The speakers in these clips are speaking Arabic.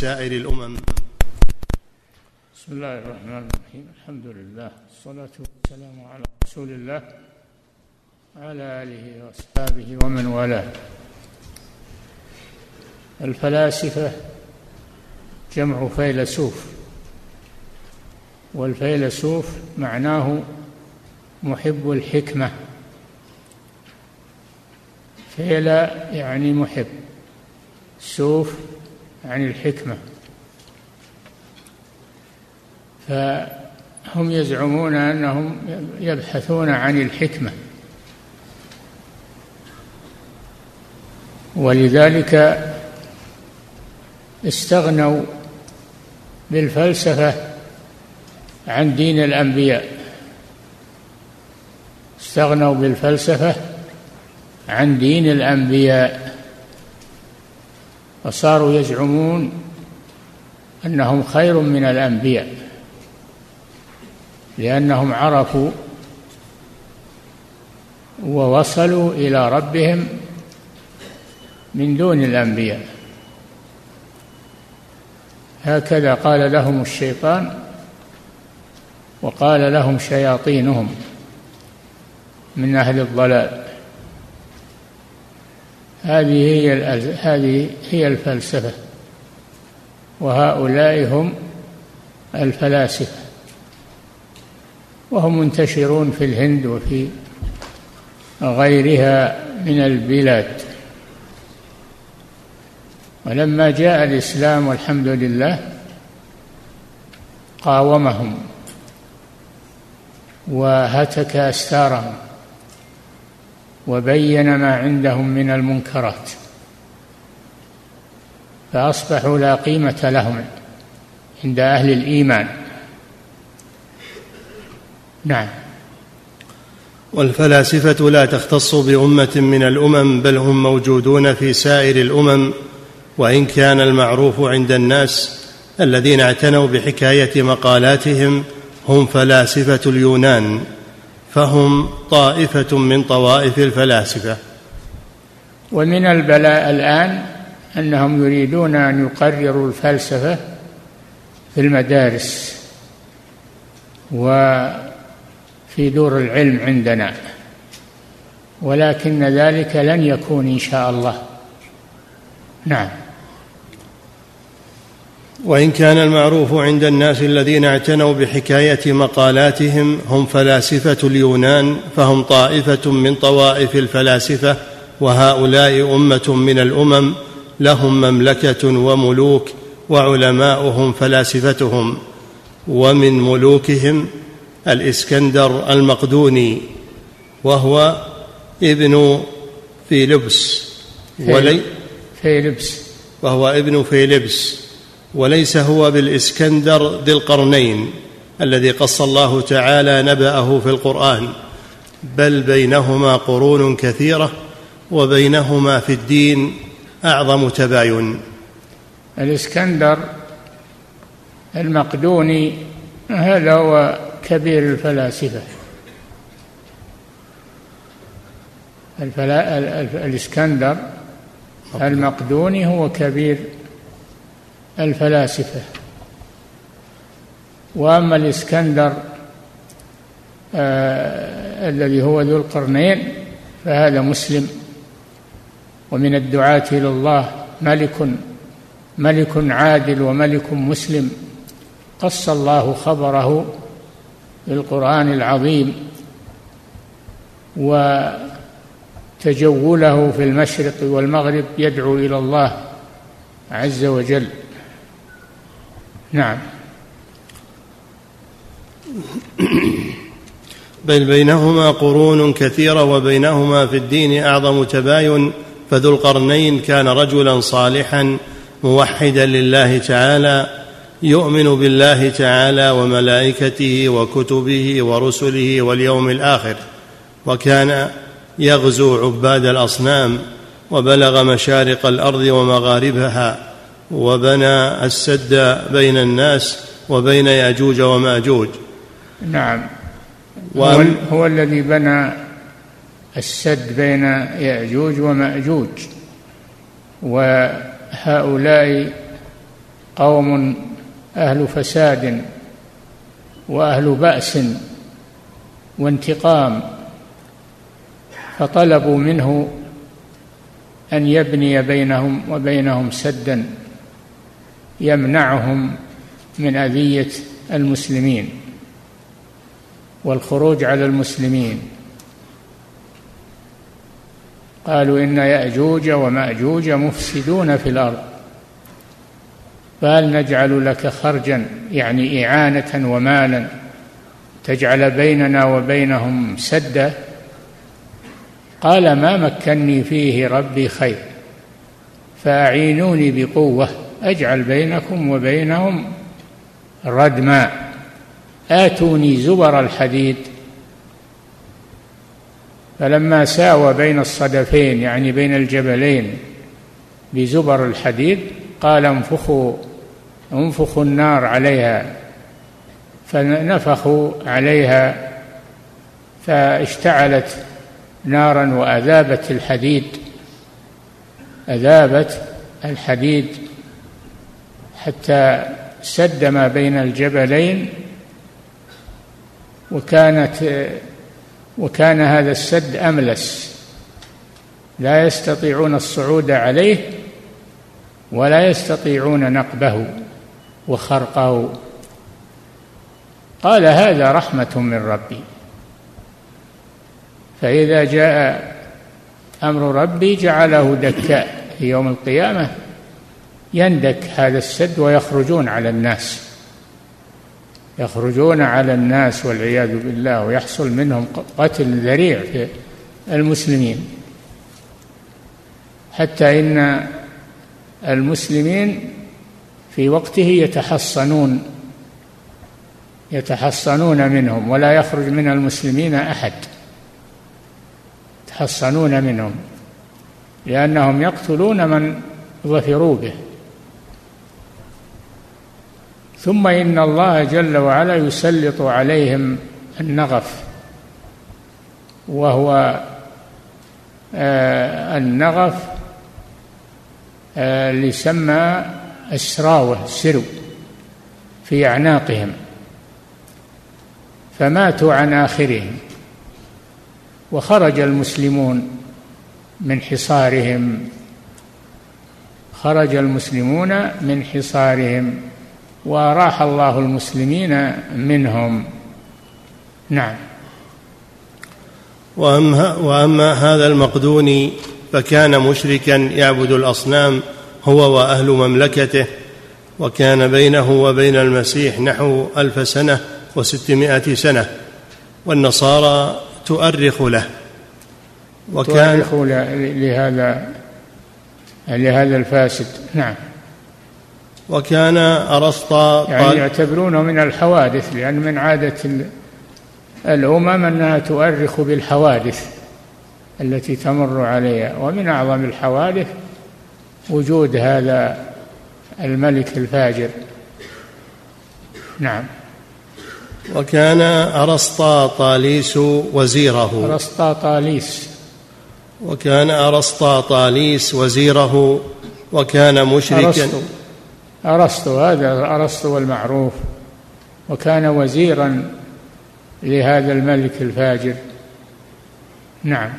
سائر الأمم بسم الله الرحمن الرحيم الحمد لله والصلاة والسلام على رسول الله وعلى آله وأصحابه ومن والاه. الفلاسفة جمع فيلسوف والفيلسوف معناه محب الحكمة. فيلا يعني محب سوف يعني الحكمة. فهم يزعمون أنهم يبحثون عن الحكمة. ولذلك استغنوا بالفلسفة عن دين الأنبياء. استغنوا بالفلسفة عن دين الأنبياء. وصاروا يزعمون أنهم خير من الأنبياء لأنهم عرفوا ووصلوا إلى ربهم من دون الأنبياء. هكذا قال لهم الشيطان وقال لهم شياطينهم من أهل الضلال. هذه هي هذه هي الفلسفة وهؤلاء هم الفلاسفة وهم منتشرون في الهند وفي غيرها من البلاد. ولما جاء الإسلام والحمد لله قاومهم وهتك أستارهم وبين ما عندهم من المنكرات فأصبحوا لا قيمة لهم عند أهل الإيمان. نعم. والفلاسفة لا تختص بأمة من الأمم بل هم موجودون في سائر الأمم وإن كان المعروف عند الناس الذين اعتنوا بحكاية مقالاتهم هم فلاسفة اليونان فهم طائفة من طوائف الفلاسفة. ومن البلاء الآن أنهم يريدون أن يقرروا الفلسفة في المدارس وفي دور العلم عندنا ولكن ذلك لن يكون إن شاء الله. نعم. وإن كان المعروف عند الناس الذين اعتنوا بحكاية مقالاتهم هم فلاسفة اليونان فهم طائفة من طوائف الفلاسفة وهؤلاء أمة من الأمم لهم مملكة وملوك وعلماؤهم فلاسفتهم. ومن ملوكهم الإسكندر المقدوني وهو ابن فيلبس. ولي فيلبس. وهو ابن فيلبس. وليس هو بالإسكندر ذي القرنين الذي قص الله تعالى نبأه في القرآن بل بينهما قرون كثيرة وبينهما في الدين أعظم تباين. الإسكندر المقدوني هذا هو كبير الفلاسفة. الفلا... الإسكندر المقدوني هو كبير الفلاسفة. وأما الإسكندر آه الذي هو ذو القرنين فهذا مسلم. ومن الدعاة إلى الله ملك ملك عادل وملك مسلم. قص الله خبره في القرآن العظيم وتجوله في المشرق والمغرب يدعو إلى الله عز وجل. نعم. بل بينهما قرون كثيرة وبينهما في الدين أعظم تباين فذو القرنين كان رجلا صالحا موحدا لله تعالى يؤمن بالله تعالى وملائكته وكتبه ورسله واليوم الآخر وكان يغزو عباد الأصنام وبلغ مشارق الأرض ومغاربها وبنى السد بين الناس وبين ياجوج وماجوج. نعم. هو, هو الذي بنى السد بين ياجوج وماجوج. وهؤلاء قوم أهل فساد وأهل بأس وانتقام فطلبوا منه أن يبني بينهم وبينهم سدا. يمنعهم من أذية المسلمين والخروج على المسلمين. قالوا إن يأجوج ومأجوج مفسدون في الأرض فهل نجعل لك خرجا يعني إعانة ومالا تجعل بيننا وبينهم سدا. قال ما مكني فيه ربي خير فأعينوني بقوة. أجعل بينكم وبينهم ردما. آتوني زبر الحديد. فلما ساوى بين الصدفين يعني بين الجبلين بزبر الحديد قال انفخوا انفخوا النار عليها. فنفخوا عليها فاشتعلت نارا وأذابت الحديد. أذابت الحديد. حتى سد ما بين الجبلين وكانت وكان هذا السد أملس. لا يستطيعون الصعود عليه ولا يستطيعون نقبه وخرقه. قال هذا رحمة من ربي. فإذا جاء أمر ربي جعله دكاء في يوم القيامة. يندك هذا السد ويخرجون على الناس. يخرجون على الناس والعياذ بالله ويحصل منهم قتل ذريع في المسلمين. حتى إن المسلمين في وقته يتحصنون يتحصنون منهم ولا يخرج من المسلمين أحد. يتحصنون منهم لأنهم يقتلون من ظفروا به. ثم إن الله جل وعلا يسلط عليهم النغف وهو آه النغف آه اللي سمى السراوه سرو في أعناقهم. فماتوا عن آخرهم وخرج المسلمون من حصارهم خرج المسلمون من حصارهم. وراح الله المسلمين منهم. نعم. وأما, وأما هذا المقدوني فكان مشركا يعبد الأصنام هو وأهل مملكته وكان بينه وبين المسيح نحو ألف سنة وستمائة سنة والنصارى تؤرخ له. وكان تؤرخ لهذا لهذا الفاسد. نعم. وكان أرسطا يعني يعتبرونه من الحوادث لأن من عادة الأمم أنها تؤرخ بالحوادث التي تمر عليها ومن أعظم الحوادث وجود هذا الملك الفاجر. نعم. وكان أرسطاطاليس وزيره. أرسطاطاليس وكان أرسطاطاليس وزيره وكان مشركا. أرسطو أرسطو هذا أرسطو المعروف وكان وزيرا لهذا الملك الفاجر. نعم.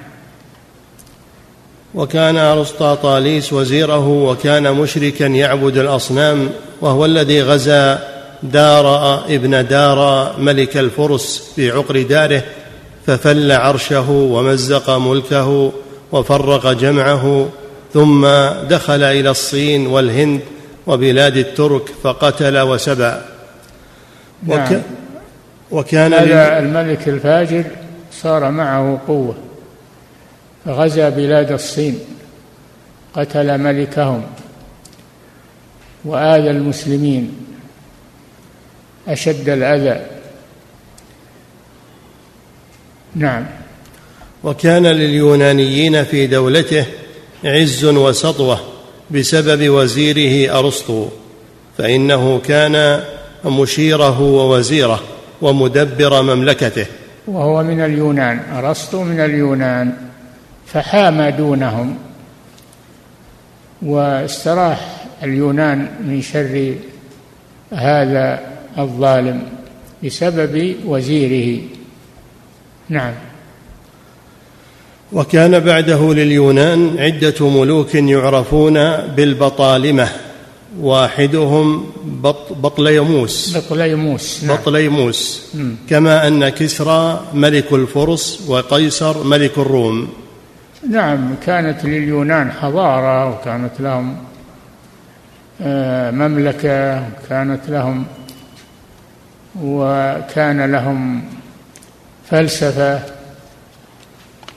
وكان أرسطاطاليس وزيره وكان مشركا يعبد الأصنام وهو الذي غزا دار ابن دار ملك الفرس في عقر داره ففل عرشه ومزق ملكه وفرق جمعه ثم دخل إلى الصين والهند وبلاد الترك فقتل وسبى. وك نعم. وكان هذا الملك الفاجر صار معه قوة. فغزا بلاد الصين قتل ملكهم. وآذى المسلمين. أشد الأذى. نعم. وكان لليونانيين في دولته عز وسطوة. بسبب وزيره أرسطو فإنه كان مشيره ووزيره ومدبر مملكته. وهو من اليونان أرسطو من اليونان فحام دونهم. واستراح اليونان من شر هذا الظالم بسبب وزيره. نعم. وكان بعده لليونان عدة ملوك يعرفون بالبطالمة واحدهم بط بطليموس. بطليموس نعم. بطليموس. كما أن كسرى ملك الفرس وقيصر ملك الروم. نعم كانت لليونان حضارة وكانت لهم آه، مملكة كانت لهم وكان لهم فلسفة.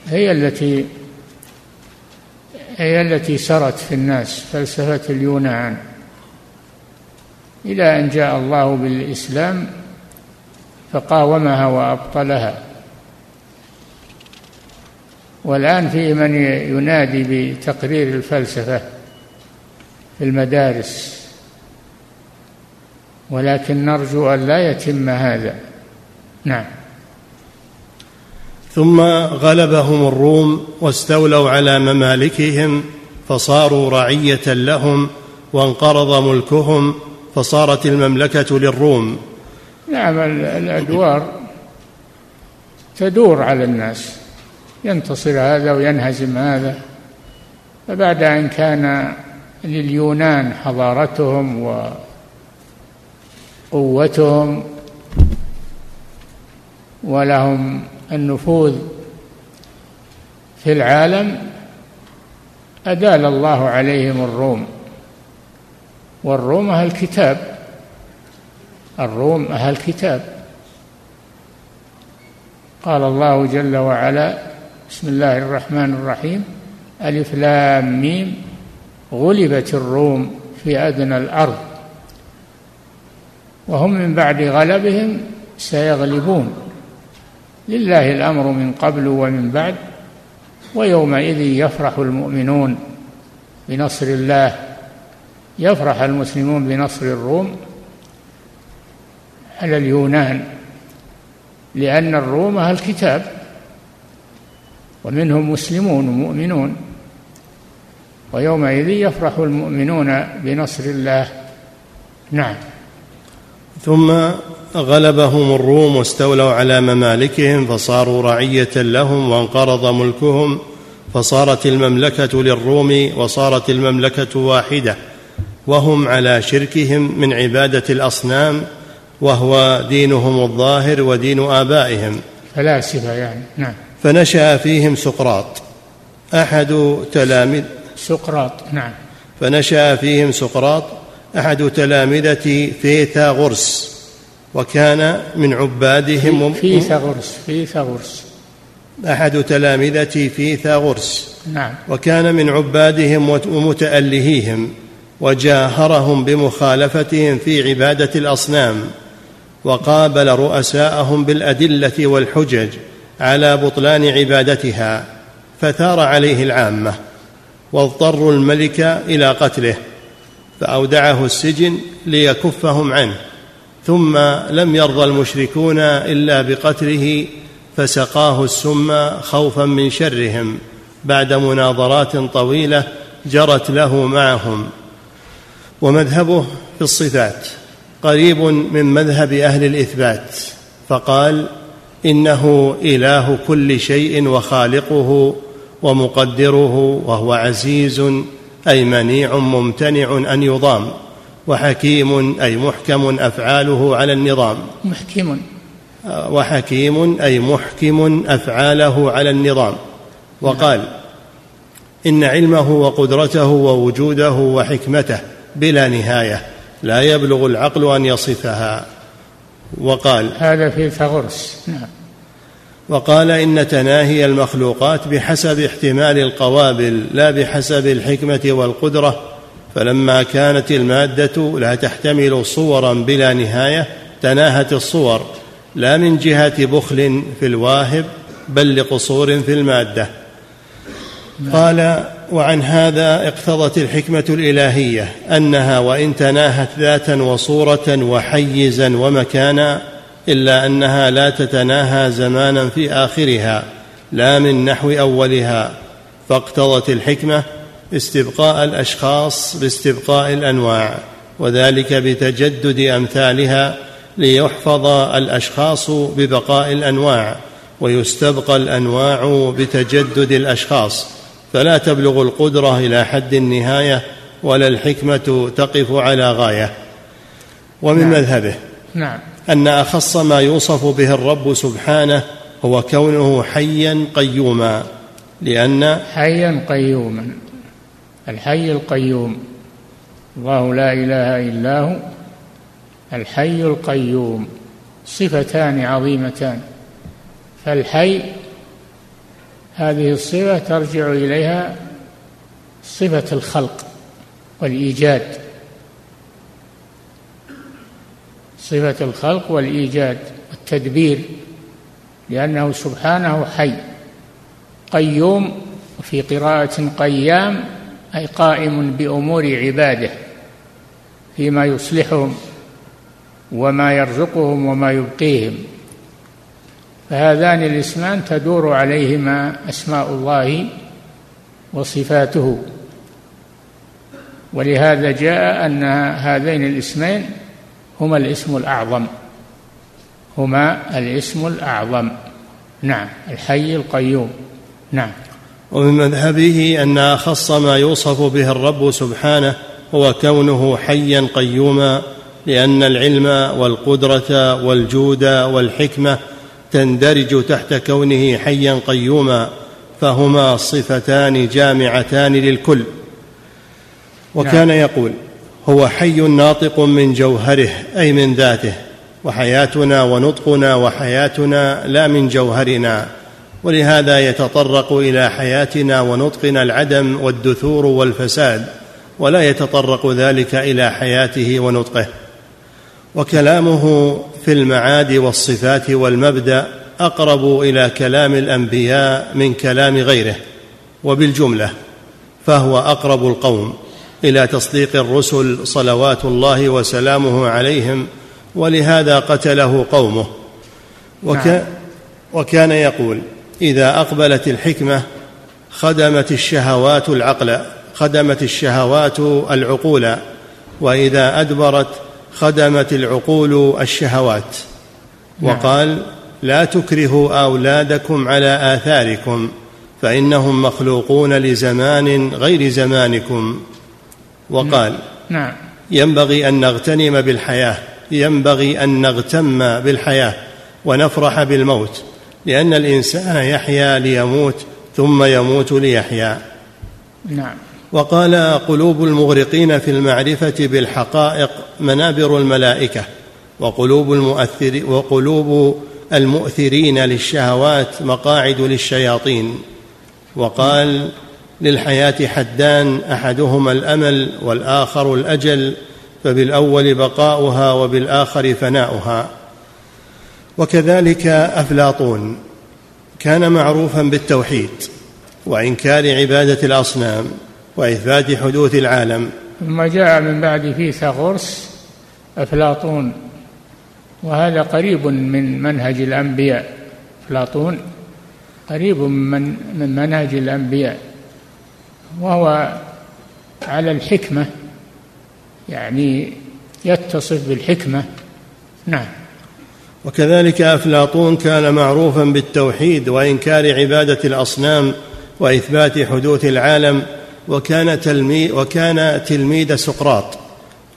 هي التي هي التي سرت في الناس فلسفة اليونان إلى أن جاء الله بالإسلام فقاومها وأبطلها. والآن في من ينادي بتقرير الفلسفة في المدارس. ولكن نرجو أن لا يتم هذا. نعم. ثم غلبهم الروم واستولوا على ممالكهم فصاروا رعية لهم وانقرض ملكهم فصارت المملكة للروم. نعم الأدوار تدور على الناس. ينتصر هذا وينهزم هذا. فبعد أن كان لليونان حضارتهم وقوتهم ولهم النفوذ في العالم أدال الله عليهم الروم. والروم أهل كتاب. الروم أهل كتاب. قال الله جل وعلا بسم الله الرحمن الرحيم ألف لام ميم غلبت الروم في أدنى الأرض. وهم من بعد غلبهم سيغلبون. لله الأمر من قبل ومن بعد ويومئذ يفرح المؤمنون بنصر الله يفرح المسلمون بنصر الروم على اليونان لأن الروم أهل كتاب ومنهم مسلمون ومؤمنون ويومئذ يفرح المؤمنون بنصر الله. نعم. ثم غلبهم الروم واستولوا على ممالكهم فصاروا رعية لهم وانقرض ملكهم فصارت المملكة للروم وصارت المملكة واحدة وهم على شركهم من عبادة الأصنام وهو دينهم الظاهر ودين آبائهم. فلاسفه يعني نعم. فنشأ فيهم سقراط. أحد تلاميذ سقراط نعم. فنشأ فيهم سقراط. أحد تلامذة فيثاغورس وكان من عبادهم فيثاغورس فيثاغورس أحد تلامذة فيثاغورس نعم. وكان من عبادهم ومتألهيهم وجاهرهم بمخالفتهم في عبادة الأصنام وقابل رؤساءهم بالأدلة والحجج على بطلان عبادتها فثار عليه العامة واضطروا الملك إلى قتله فأودعه السجن ليكفهم عنه. ثم لم يرضى المشركون إلا بقتله فسقاه السم خوفا من شرهم بعد مناظرات طويلة جرت له معهم. ومذهبه في الصفات. قريب من مذهب أهل الإثبات. فقال إنه إله كل شيء وخالقه ومقدره وهو عزيز أي منيع ممتنع أن يضام. وحكيم أي محكم أفعاله على النظام. محكم. وحكيم أي محكم أفعاله على النظام. وقال إن علمه وقدرته ووجوده وحكمته بلا نهاية لا يبلغ العقل أن يصفها. وقال هذا في ثغرس نعم. وقال إن تناهي المخلوقات بحسب احتمال القوابل لا بحسب الحكمة والقدرة فلما كانت المادة لا تحتمل صورا بلا نهاية تناهت الصور لا من جهة بخل في الواهب بل لقصور في المادة. قال وعن هذا اقتضت الحكمة الإلهية أنها وإن تناهت ذاتا وصورة وحيزا ومكانا إلا أنها لا تتناهى زمانا في آخرها لا من نحو أولها. فاقتضت الحكمة استبقاء الأشخاص باستبقاء الأنواع وذلك بتجدد أمثالها ليحفظ الأشخاص ببقاء الأنواع ويستبقى الأنواع بتجدد الأشخاص. فلا تبلغ القدرة إلى حد النهاية ولا الحكمة تقف على غاية. ومن نعم. مذهبه نعم. أن أخص ما يوصف به الرب سبحانه هو كونه حيا قيوما لأن حيا قيوما. الحي القيوم. الله لا إله إلا هو. الحي القيوم. صفتان عظيمتان. فالحي هذه الصفة ترجع إليها صفة الخلق والإيجاد. صفة الخلق والإيجاد والتدبير لأنه سبحانه حي قيوم وفي قراءة قيام أي قائم بأمور عباده فيما يصلحهم وما يرزقهم وما يبقيهم. فهذان الاسمان تدور عليهما أسماء الله وصفاته. ولهذا جاء أن هذين الاسمين هما الاسم الأعظم. هما الاسم الأعظم. نعم الحي القيوم. نعم. ومن مذهبه أن أخص ما يوصف به الرب سبحانه هو كونه حيا قيوما لأن العلم والقدرة والجود والحكمة تندرج تحت كونه حيا قيوما فهما صفتان جامعتان للكل وكان نعم. يقول هو حي ناطق من جوهره أي من ذاته وحياتنا ونطقنا وحياتنا لا من جوهرنا ولهذا يتطرق إلى حياتنا ونطقنا العدم والدثور والفساد ولا يتطرق ذلك إلى حياته ونطقه وكلامه في المعاد والصفات والمبدأ أقرب إلى كلام الأنبياء من كلام غيره وبالجملة فهو أقرب القوم إلى تصديق الرسل صلوات الله وسلامه عليهم ولهذا قتله قومه وك نعم. وكان يقول إذا أقبلت الحكمة خدمت الشهوات العقل خدمت الشهوات العقول وإذا أدبرت خدمت العقول الشهوات. نعم. وقال لا تكرهوا أولادكم على آثاركم فإنهم مخلوقون لزمان غير زمانكم. وقال نعم. ينبغي أن نغتنم بالحياة ينبغي أن نغتم بالحياة ونفرح بالموت. لأن الإنسان يحيا ليموت ثم يموت ليحيا. نعم. وقال قلوب المغرقين في المعرفة بالحقائق منابر الملائكة وقلوب المؤثر وقلوب المؤثرين للشهوات مقاعد للشياطين. وقال للحياة حدان أحدهما الأمل والآخر الأجل فبالأول بقاؤها وبالآخر فناؤها. وكذلك أفلاطون كان معروفا بالتوحيد وإنكار عبادة الأصنام وإثبات حدوث العالم. ثم جاء من بعد فيثاغورس أفلاطون وهذا قريب من منهج الأنبياء. أفلاطون قريب من من منهج الأنبياء وهو على الحكمة يعني يتصف بالحكمة. نعم. وكذلك أفلاطون كان معروفا بالتوحيد وإنكار عبادة الأصنام وإثبات حدوث العالم وكان تلميذ وكان تلميذ سقراط.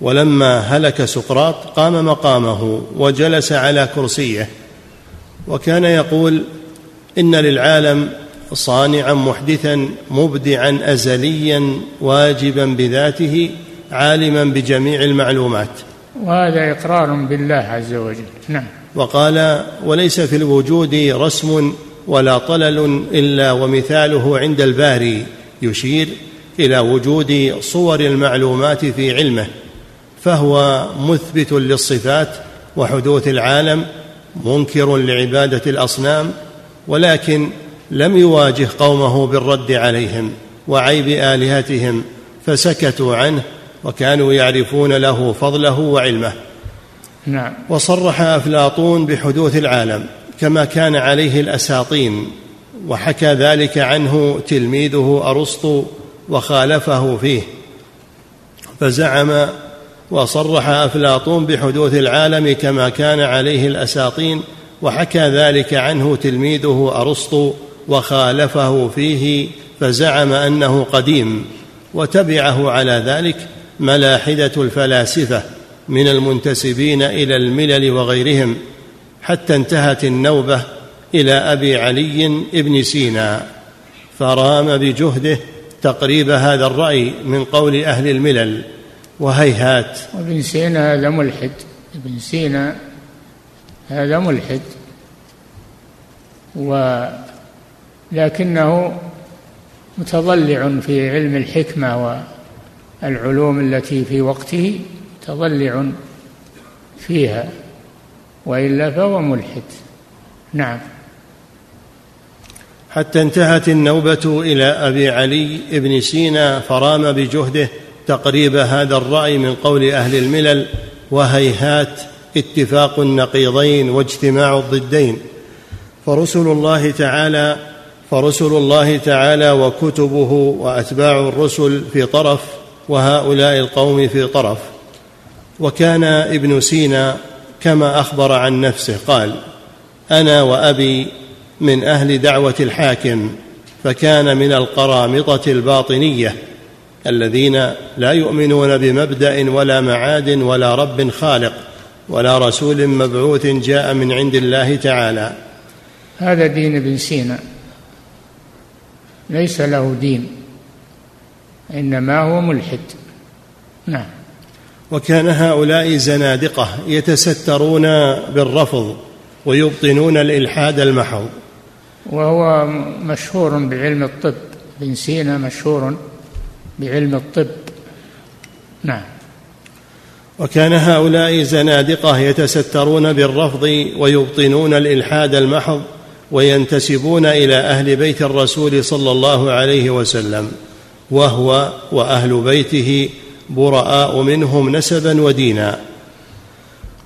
ولما هلك سقراط قام مقامه وجلس على كرسيه. وكان يقول إن للعالم صانعا محدثا مبدعا ازليا واجبا بذاته عالما بجميع المعلومات. وهذا إقرار بالله عز وجل. نعم. وقال وليس في الوجود رسم ولا طلل إلا ومثاله عند الباري يشير إلى وجود صور المعلومات في علمه فهو مثبت للصفات وحدوث العالم منكر لعبادة الأصنام ولكن لم يواجه قومه بالرد عليهم وعيب آلهتهم فسكتوا عنه وكانوا يعرفون له فضله وعلمه. نعم. وصرح أفلاطون بحدوث العالم كما كان عليه الأساطين وحكى ذلك عنه تلميذه أرسطو وخالفه فيه. فزعم وصرح أفلاطون بحدوث العالم كما كان عليه الأساطين وحكى ذلك عنه تلميذه أرسطو وخالفه فيه فزعم أنه قديم وتبعه على ذلك ملاحدة الفلاسفة. من المنتسبين إلى الملل وغيرهم حتى انتهت النوبة إلى أبي علي بن سينا فرام بجهده تقريب هذا الرأي من قول أهل الملل وهيهات. وابن سينا هذا ملحد ابن سينا هذا ملحد ولكنه متضلع في علم الحكمة والعلوم التي في وقته. متضلع فيها وإلا فهو ملحد. نعم. حتى انتهت النوبة إلى أبي علي بن سينا فرام بجهده تقريب هذا الرأي من قول أهل الملل وهيهات اتفاق النقيضين واجتماع الضدين. فرسل الله تعالى فرسل الله تعالى وكتبه وأتباع الرسل في طرف وهؤلاء القوم في طرف. وكان ابن سينا كما أخبر عن نفسه قال أنا وأبي من أهل دعوة الحاكم فكان من القرامطة الباطنية الذين لا يؤمنون بمبدأ ولا معاد ولا رب خالق ولا رسول مبعوث جاء من عند الله تعالى. هذا دين ابن سينا. ليس له دين إنما هو ملحد. نعم. وكان هؤلاء زنادقة يتسترون بالرفض ويبطنون الإلحاد المحض. وهو مشهور بعلم الطب ابن سينا مشهور بعلم الطب. نعم. وكان هؤلاء زنادقة يتسترون بالرفض ويبطنون الإلحاد المحض وينتسبون إلى أهل بيت الرسول صلى الله عليه وسلم وهو وأهل بيته براء منهم نسبا ودينا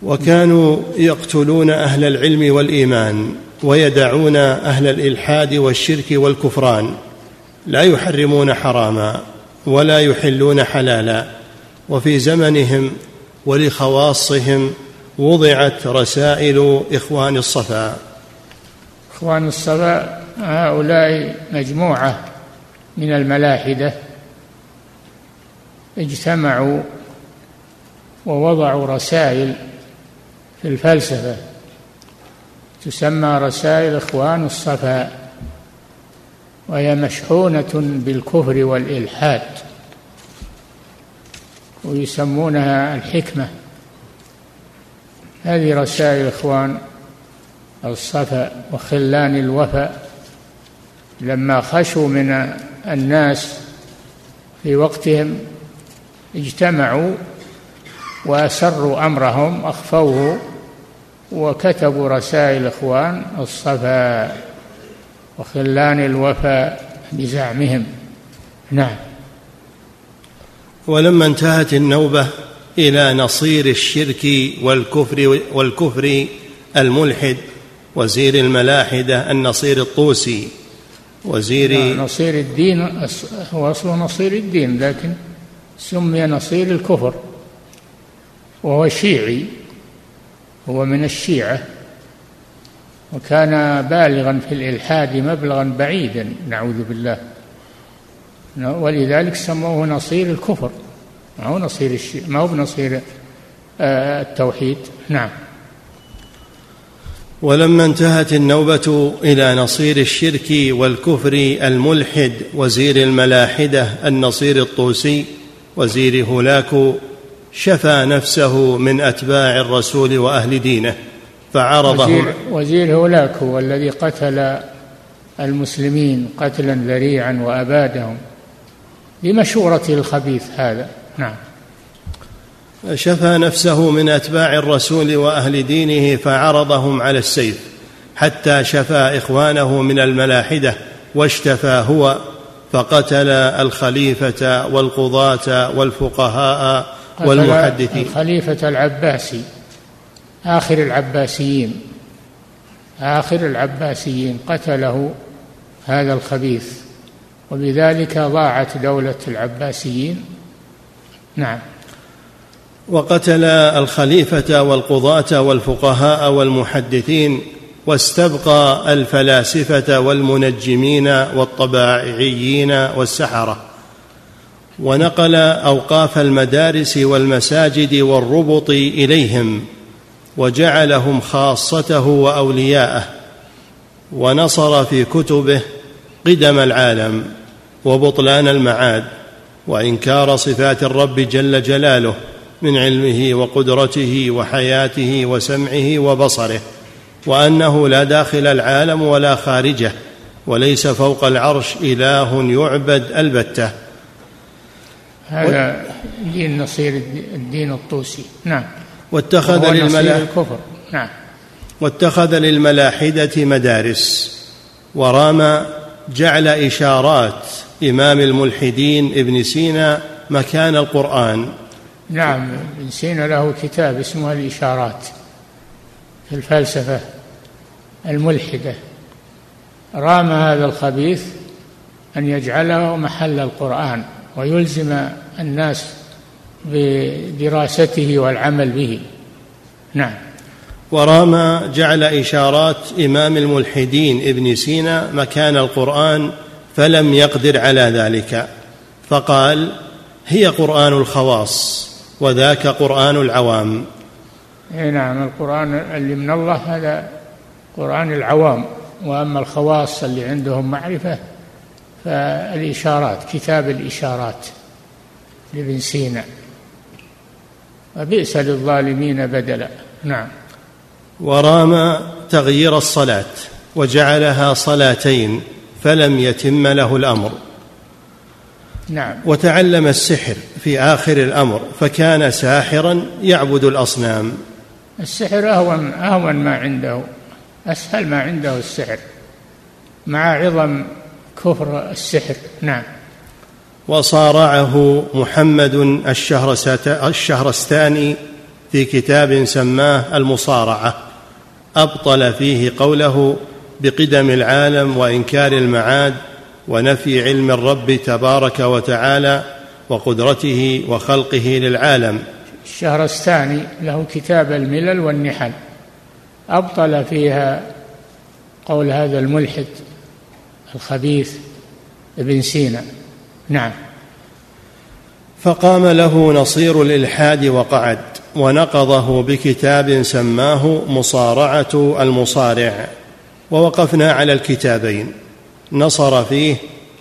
وكانوا يقتلون أهل العلم والإيمان ويدعون أهل الإلحاد والشرك والكفران لا يحرمون حراما ولا يحلون حلالا. وفي زمنهم ولخواصهم وضعت رسائل إخوان الصفا. إخوان الصفا هؤلاء مجموعة من الملاحدة. اجتمعوا ووضعوا رسائل في الفلسفة. تسمى رسائل إخوان الصفا وهي مشحونة بالكفر والإلحاد ويسمونها الحكمة. هذه رسائل إخوان الصفا وخلان الوفا لما خشوا من الناس في وقتهم اجتمعوا وأسروا أمرهم أخفوه وكتبوا رسائل إخوان الصفا وخلان الوفا بزعمهم. نعم. ولما انتهت النوبة إلى نصير الشرك والكفر والكفر الملحد وزير الملاحدة النصير الطوسي وزير نصير الدين هو أصله نصير الدين لكن سمي نصير الكفر وهو شيعي هو من الشيعة وكان بالغا في الإلحاد مبلغا بعيدا نعوذ بالله. ولذلك سموه نصير الكفر ما هو نصير الشيء ما هو بنصير آه، التوحيد. نعم. ولما انتهت النوبة إلى نصير الشرك والكفر الملحد وزير الملاحدة النصير الطوسي وزير هولاكو شفى نفسه من أتباع الرسول وأهل دينه فعرضهم وزير, وزير هولاكو الذي قتل المسلمين قتلا ذريعا وأبادهم بمشورته الخبيث هذا. نعم. شفى نفسه من أتباع الرسول وأهل دينه فعرضهم على السيف حتى شفى إخوانه من الملاحدة واشتفى هو فقتل الخليفة والقضاة والفقهاء والمحدثين. الخليفة العباسي. آخر العباسيين. آخر العباسيين قتله هذا الخبيث. وبذلك ضاعت دولة العباسيين. نعم. وقتل الخليفة والقضاة والفقهاء والمحدثين واستبقى الفلاسفة والمنجمين والطباعيين والسحرة. ونقل أوقاف المدارس والمساجد والربط إليهم وجعلهم خاصته وأولياءه ونصر في كتبه قدم العالم وبطلان المعاد وإنكار صفات الرب جل جلاله من علمه وقدرته وحياته وسمعه وبصره. وأنه لا داخل العالم ولا خارجه وليس فوق العرش إله يعبد البتة. هذا دين نصير الدين الطوسي. نعم. واتخذ للملاحدة الكفر. نعم. واتخذ للملاحدة مدارس ورام جعل إشارات إمام الملحدين ابن سينا مكان القرآن. نعم ابن سينا له كتاب اسمه الإشارات في الفلسفة. الملحدة. رام هذا الخبيث أن يجعله محل القرآن ويلزم الناس بدراسته والعمل به. نعم. ورام جعل إشارات إمام الملحدين ابن سينا مكان القرآن فلم يقدر على ذلك. فقال هي قرآن الخواص وذاك قرآن العوام. اي نعم القرآن اللي من الله هذا قرآن العوام وأما الخواص اللي عندهم معرفة فالإشارات كتاب الإشارات لابن سينا. وبئس للظالمين بدلا. نعم. ورام تغيير الصلاة وجعلها صلاتين فلم يتم له الأمر. نعم. وتعلم السحر في آخر الأمر فكان ساحرا يعبد الأصنام. السحر أهون أهون ما عنده. أسهل ما عنده السحر مع عظم كفر السحر. نعم. وصارعه محمد الشهرستاني في كتاب سماه المصارعة. أبطل فيه قوله بقدم العالم وإنكار المعاد ونفي علم الرب تبارك وتعالى وقدرته وخلقه للعالم. الشهرستاني له كتاب الملل والنحل. أبطل فيها قول هذا الملحد الخبيث ابن سينا. نعم. فقام له نصير الإلحاد وقعد ونقضه بكتاب سماه مصارعة المصارع ووقفنا على الكتابين. نصر فيه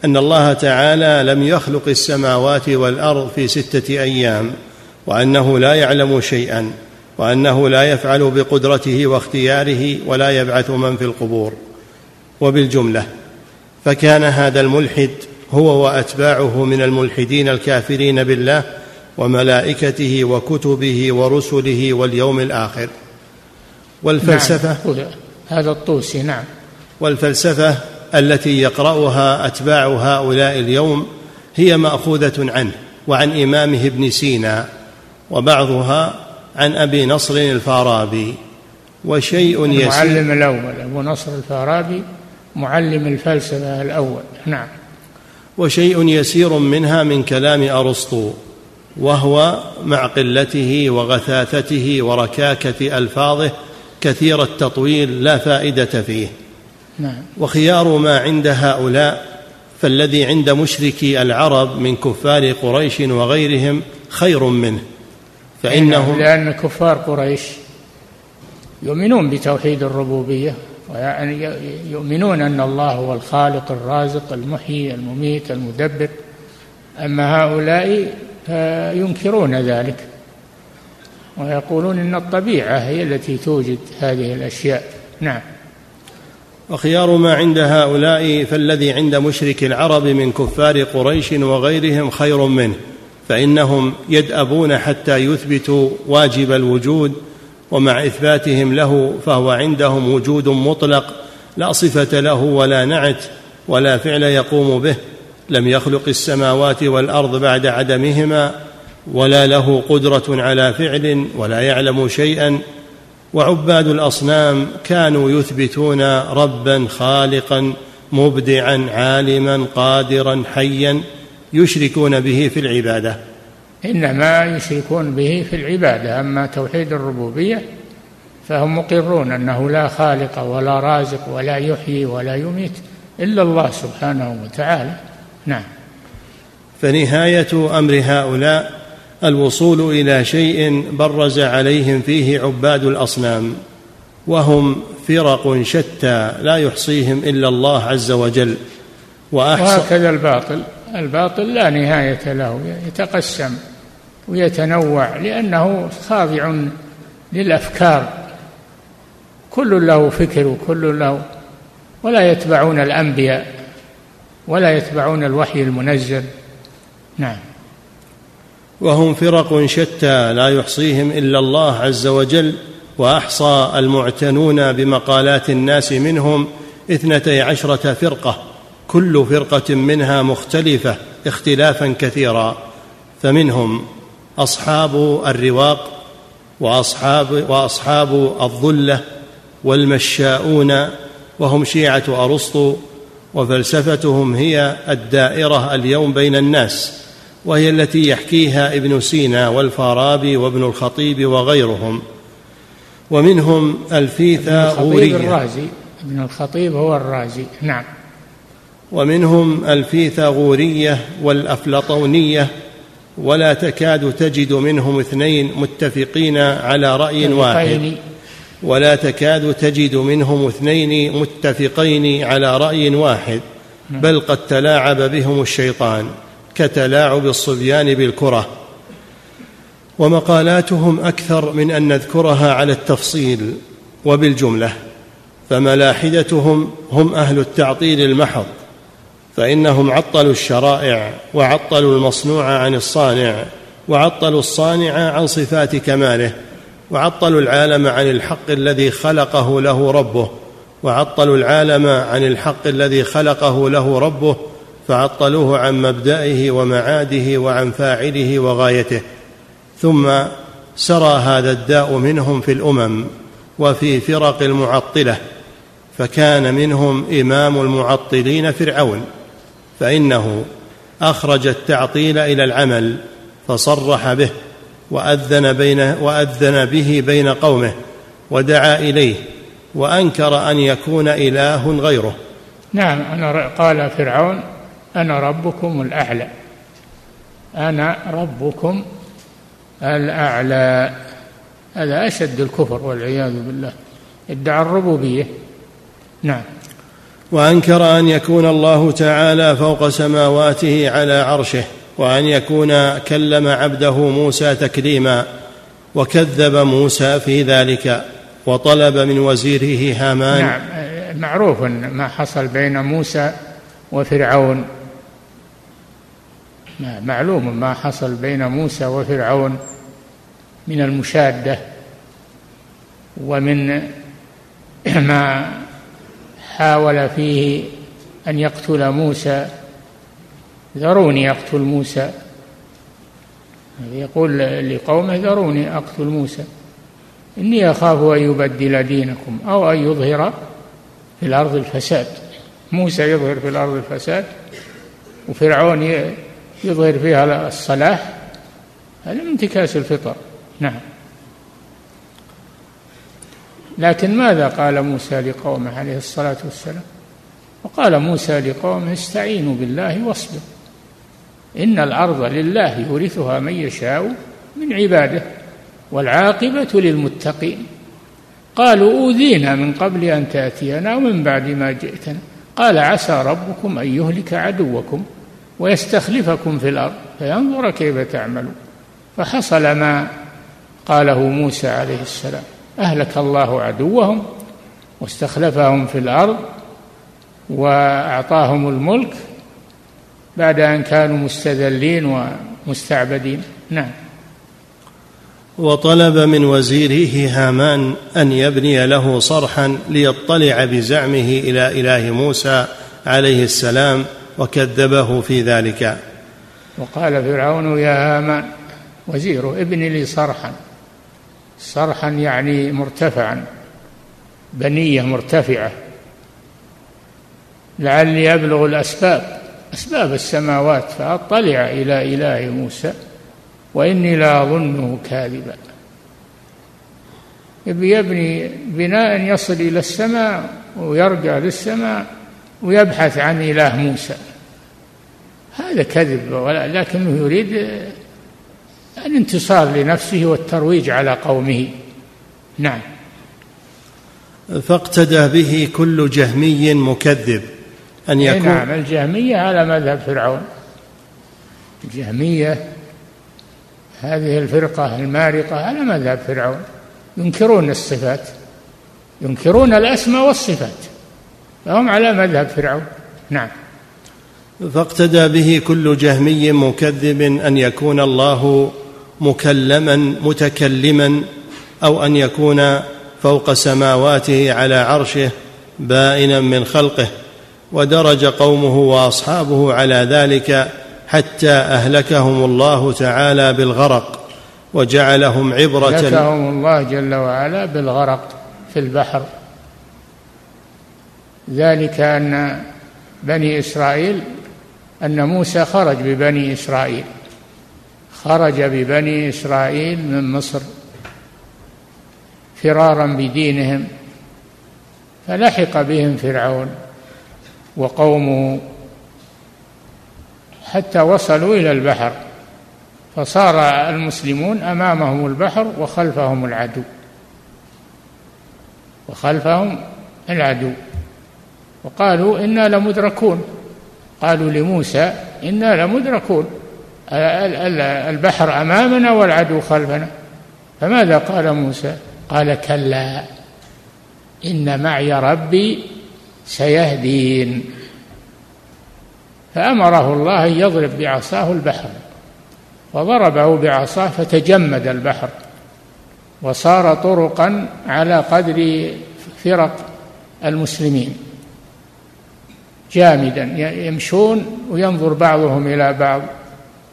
أن الله تعالى لم يخلق السماوات والأرض في ستة أيام وأنه لا يعلم شيئا. وأنه لا يفعل بقدرته واختياره ولا يبعث من في القبور وبالجملة فكان هذا الملحد هو وأتباعه من الملحدين الكافرين بالله وملائكته وكتبه ورسله واليوم الآخر والفلسفة نعم. هذا الطوسي نعم والفلسفة التي يقرأها أتباع هؤلاء اليوم هي مأخوذة عنه وعن إمامه ابن سينا وبعضها عن أبي نصر الفارابي وشيء يسير. المعلم الأول أبو نصر الفارابي معلم الفلسفة الأول. نعم. وشيء يسير منها من كلام أرسطو وهو مع قلته وغثاثته وركاكة ألفاظه كثير التطويل لا فائدة فيه. نعم. وخيار ما عند هؤلاء فالذي عند مشركي العرب من كفار قريش وغيرهم خير منه. فإنهم لأن كفار قريش يؤمنون بتوحيد الربوبية ويعني يؤمنون أن الله هو الخالق الرازق المحيي المميت المدبر. أما هؤلاء فينكرون ذلك ويقولون إن الطبيعة هي التي توجد هذه الأشياء. نعم. وخيار ما عند هؤلاء فالذي عند مشرك العرب من كفار قريش وغيرهم خير منه. فإنهم يدأبون حتى يثبتوا واجب الوجود ومع إثباتهم له فهو عندهم وجود مطلق لا صفة له ولا نعت ولا فعل يقوم به لم يخلق السماوات والأرض بعد عدمهما ولا له قدرة على فعل ولا يعلم شيئا وعباد الأصنام كانوا يثبتون ربا خالقا مبدعا عالما قادرا حيا يشركون به في العبادة. إنما يشركون به في العبادة أما توحيد الربوبية فهم مقرون أنه لا خالق ولا رازق ولا يحيي ولا يميت إلا الله سبحانه وتعالى. نعم. فنهاية أمر هؤلاء الوصول إلى شيء برز عليهم فيه عباد الأصنام وهم فرق شتى لا يحصيهم إلا الله عز وجل وأحصى وهكذا الباطل. الباطل لا نهاية له يتقسم ويتنوع لأنه خاضع للأفكار. كل له فكر وكل له ولا يتبعون الأنبياء ولا يتبعون الوحي المنزل. نعم. وهم فرق شتى لا يحصيهم إلا الله عز وجل وأحصى المعتنون بمقالات الناس منهم اثنتي عشرة فرقة. كل فرقة منها مختلفة اختلافا كثيرا فمنهم أصحاب الرواق واصحاب وأصحاب الظلة والمشاؤون وهم شيعة أرسطو وفلسفتهم هي الدائرة اليوم بين الناس وهي التي يحكيها ابن سينا والفارابي وابن الخطيب وغيرهم. ومنهم الفيثاغورية. الرازي ابن الخطيب هو الرازي. نعم. ومنهم الفيثاغورية والأفلاطونية ولا تكاد تجد منهم اثنين متفقين على رأي واحد. ولا تكاد تجد منهم اثنين متفقين على رأي واحد. نعم. بل قد تلاعب بهم الشيطان كتلاعب الصبيان بالكرة. ومقالاتهم أكثر من أن نذكرها على التفصيل وبالجملة فملاحدتهم هم أهل التعطيل المحض. فإنهم عطلوا الشرائع وعطلوا المصنوع عن الصانع وعطلوا الصانع عن صفات كماله وعطلوا العالم عن الحق الذي خلقه له ربه وعطلوا العالم عن الحق الذي خلقه له ربه فعطلوه عن مبدئه ومعاده وعن فاعله وغايته ثم سرى هذا الداء منهم في الأمم وفي فرق المعطلة فكان منهم إمام المعطلين فرعون فإنه أخرج التعطيل إلى العمل فصرح به وأذن بين وأذن به بين قومه ودعا إليه وأنكر أن يكون إله غيره. نعم أنا قال فرعون أنا ربكم الأعلى. أنا ربكم الأعلى. هذا أشد الكفر والعياذ بالله. ادعى الربوبية. نعم. وأنكر أن يكون الله تعالى فوق سماواته على عرشه وأن يكون كلم عبده موسى تكليما وكذب موسى في ذلك وطلب من وزيره هامان. نعم معروف ما حصل بين موسى وفرعون. معلوم ما حصل بين موسى وفرعون من المشادة ومن ما حاول فيه أن يقتل موسى. ذروني أقتل موسى. يقول لقومه ذروني أقتل موسى. إني أخاف أن يبدل دينكم أو أن يظهر في الأرض الفساد. موسى يظهر في الأرض الفساد وفرعون يظهر فيها الصلاح. هذا انتكاس الفطر. نعم. لكن ماذا قال موسى لقومه عليه الصلاة والسلام؟ وقال موسى لقومه استعينوا بالله واصبروا إن الأرض لله يورثها من يشاء من عباده والعاقبة للمتقين. قالوا أوذينا من قبل أن تأتينا ومن بعد ما جئتنا. قال عسى ربكم أن يهلك عدوكم ويستخلفكم في الأرض فينظر كيف تعملون. فحصل ما قاله موسى عليه السلام. أهلك الله عدوهم واستخلفهم في الأرض وأعطاهم الملك بعد أن كانوا مستذلين ومستعبدين. نعم. وطلب من وزيره هامان أن يبني له صرحا ليطلع بزعمه إلى إله موسى عليه السلام وكذبه في ذلك. وقال فرعون يا هامان وزيره ابن لي صرحا. صرحا يعني مرتفعا بنية مرتفعة. لعلي أبلغ الأسباب أسباب السماوات فأطلع إلى إله موسى وإني لاظنه كاذبا. يبني بناء يصل إلى السماء ويرجع للسماء ويبحث عن إله موسى. هذا كذب لكنه يريد الانتصار لنفسه والترويج على قومه. نعم. فاقتدى به كل جهمي مكذب. أن يكون نعم الجهمية على مذهب فرعون. الجهمية هذه الفرقة المارقة على مذهب فرعون. ينكرون الصفات. ينكرون الأسماء والصفات. فهم على مذهب فرعون. نعم. فاقتدى به كل جهمي مكذب. أن يكون الله مكلما متكلما أو أن يكون فوق سماواته على عرشه بائنا من خلقه. ودرج قومه وأصحابه على ذلك حتى أهلكهم الله تعالى بالغرق وجعلهم عبرة أهلكهم الله جل وعلا بالغرق في البحر. ذلك أن بني إسرائيل أن موسى خرج ببني إسرائيل. خرج ببني إسرائيل من مصر فرارا بدينهم فلحق بهم فرعون وقومه حتى وصلوا إلى البحر. فصار المسلمون أمامهم البحر وخلفهم العدو وخلفهم العدو. وقالوا إنا لمدركون قالوا لموسى إنا لمدركون. البحر أمامنا والعدو خلفنا. فماذا قال موسى؟ قال كلا إن معي ربي سيهدين. فأمره الله أن يضرب بعصاه البحر فضربه بعصاه فتجمد البحر وصار طرقا على قدر فرق المسلمين. جامدا يمشون وينظر بعضهم إلى بعض.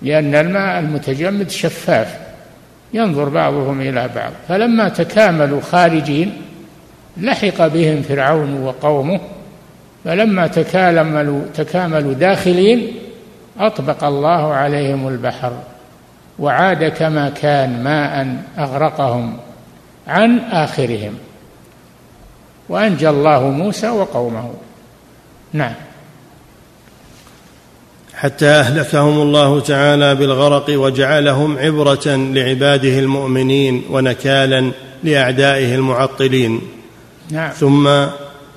لأن الماء المتجمد شفاف ينظر بعضهم إلى بعض. فلما تكاملوا خارجين لحق بهم فرعون وقومه. فلما تكاملوا تكاملوا داخلين أطبق الله عليهم البحر وعاد كما كان ماء أغرقهم عن آخرهم. وأنجى الله موسى وقومه. نعم. حتى أهلكهم الله تعالى بالغرق وجعلهم عبرة لعباده المؤمنين ونكالا لأعدائه المعطلين نعم. ثم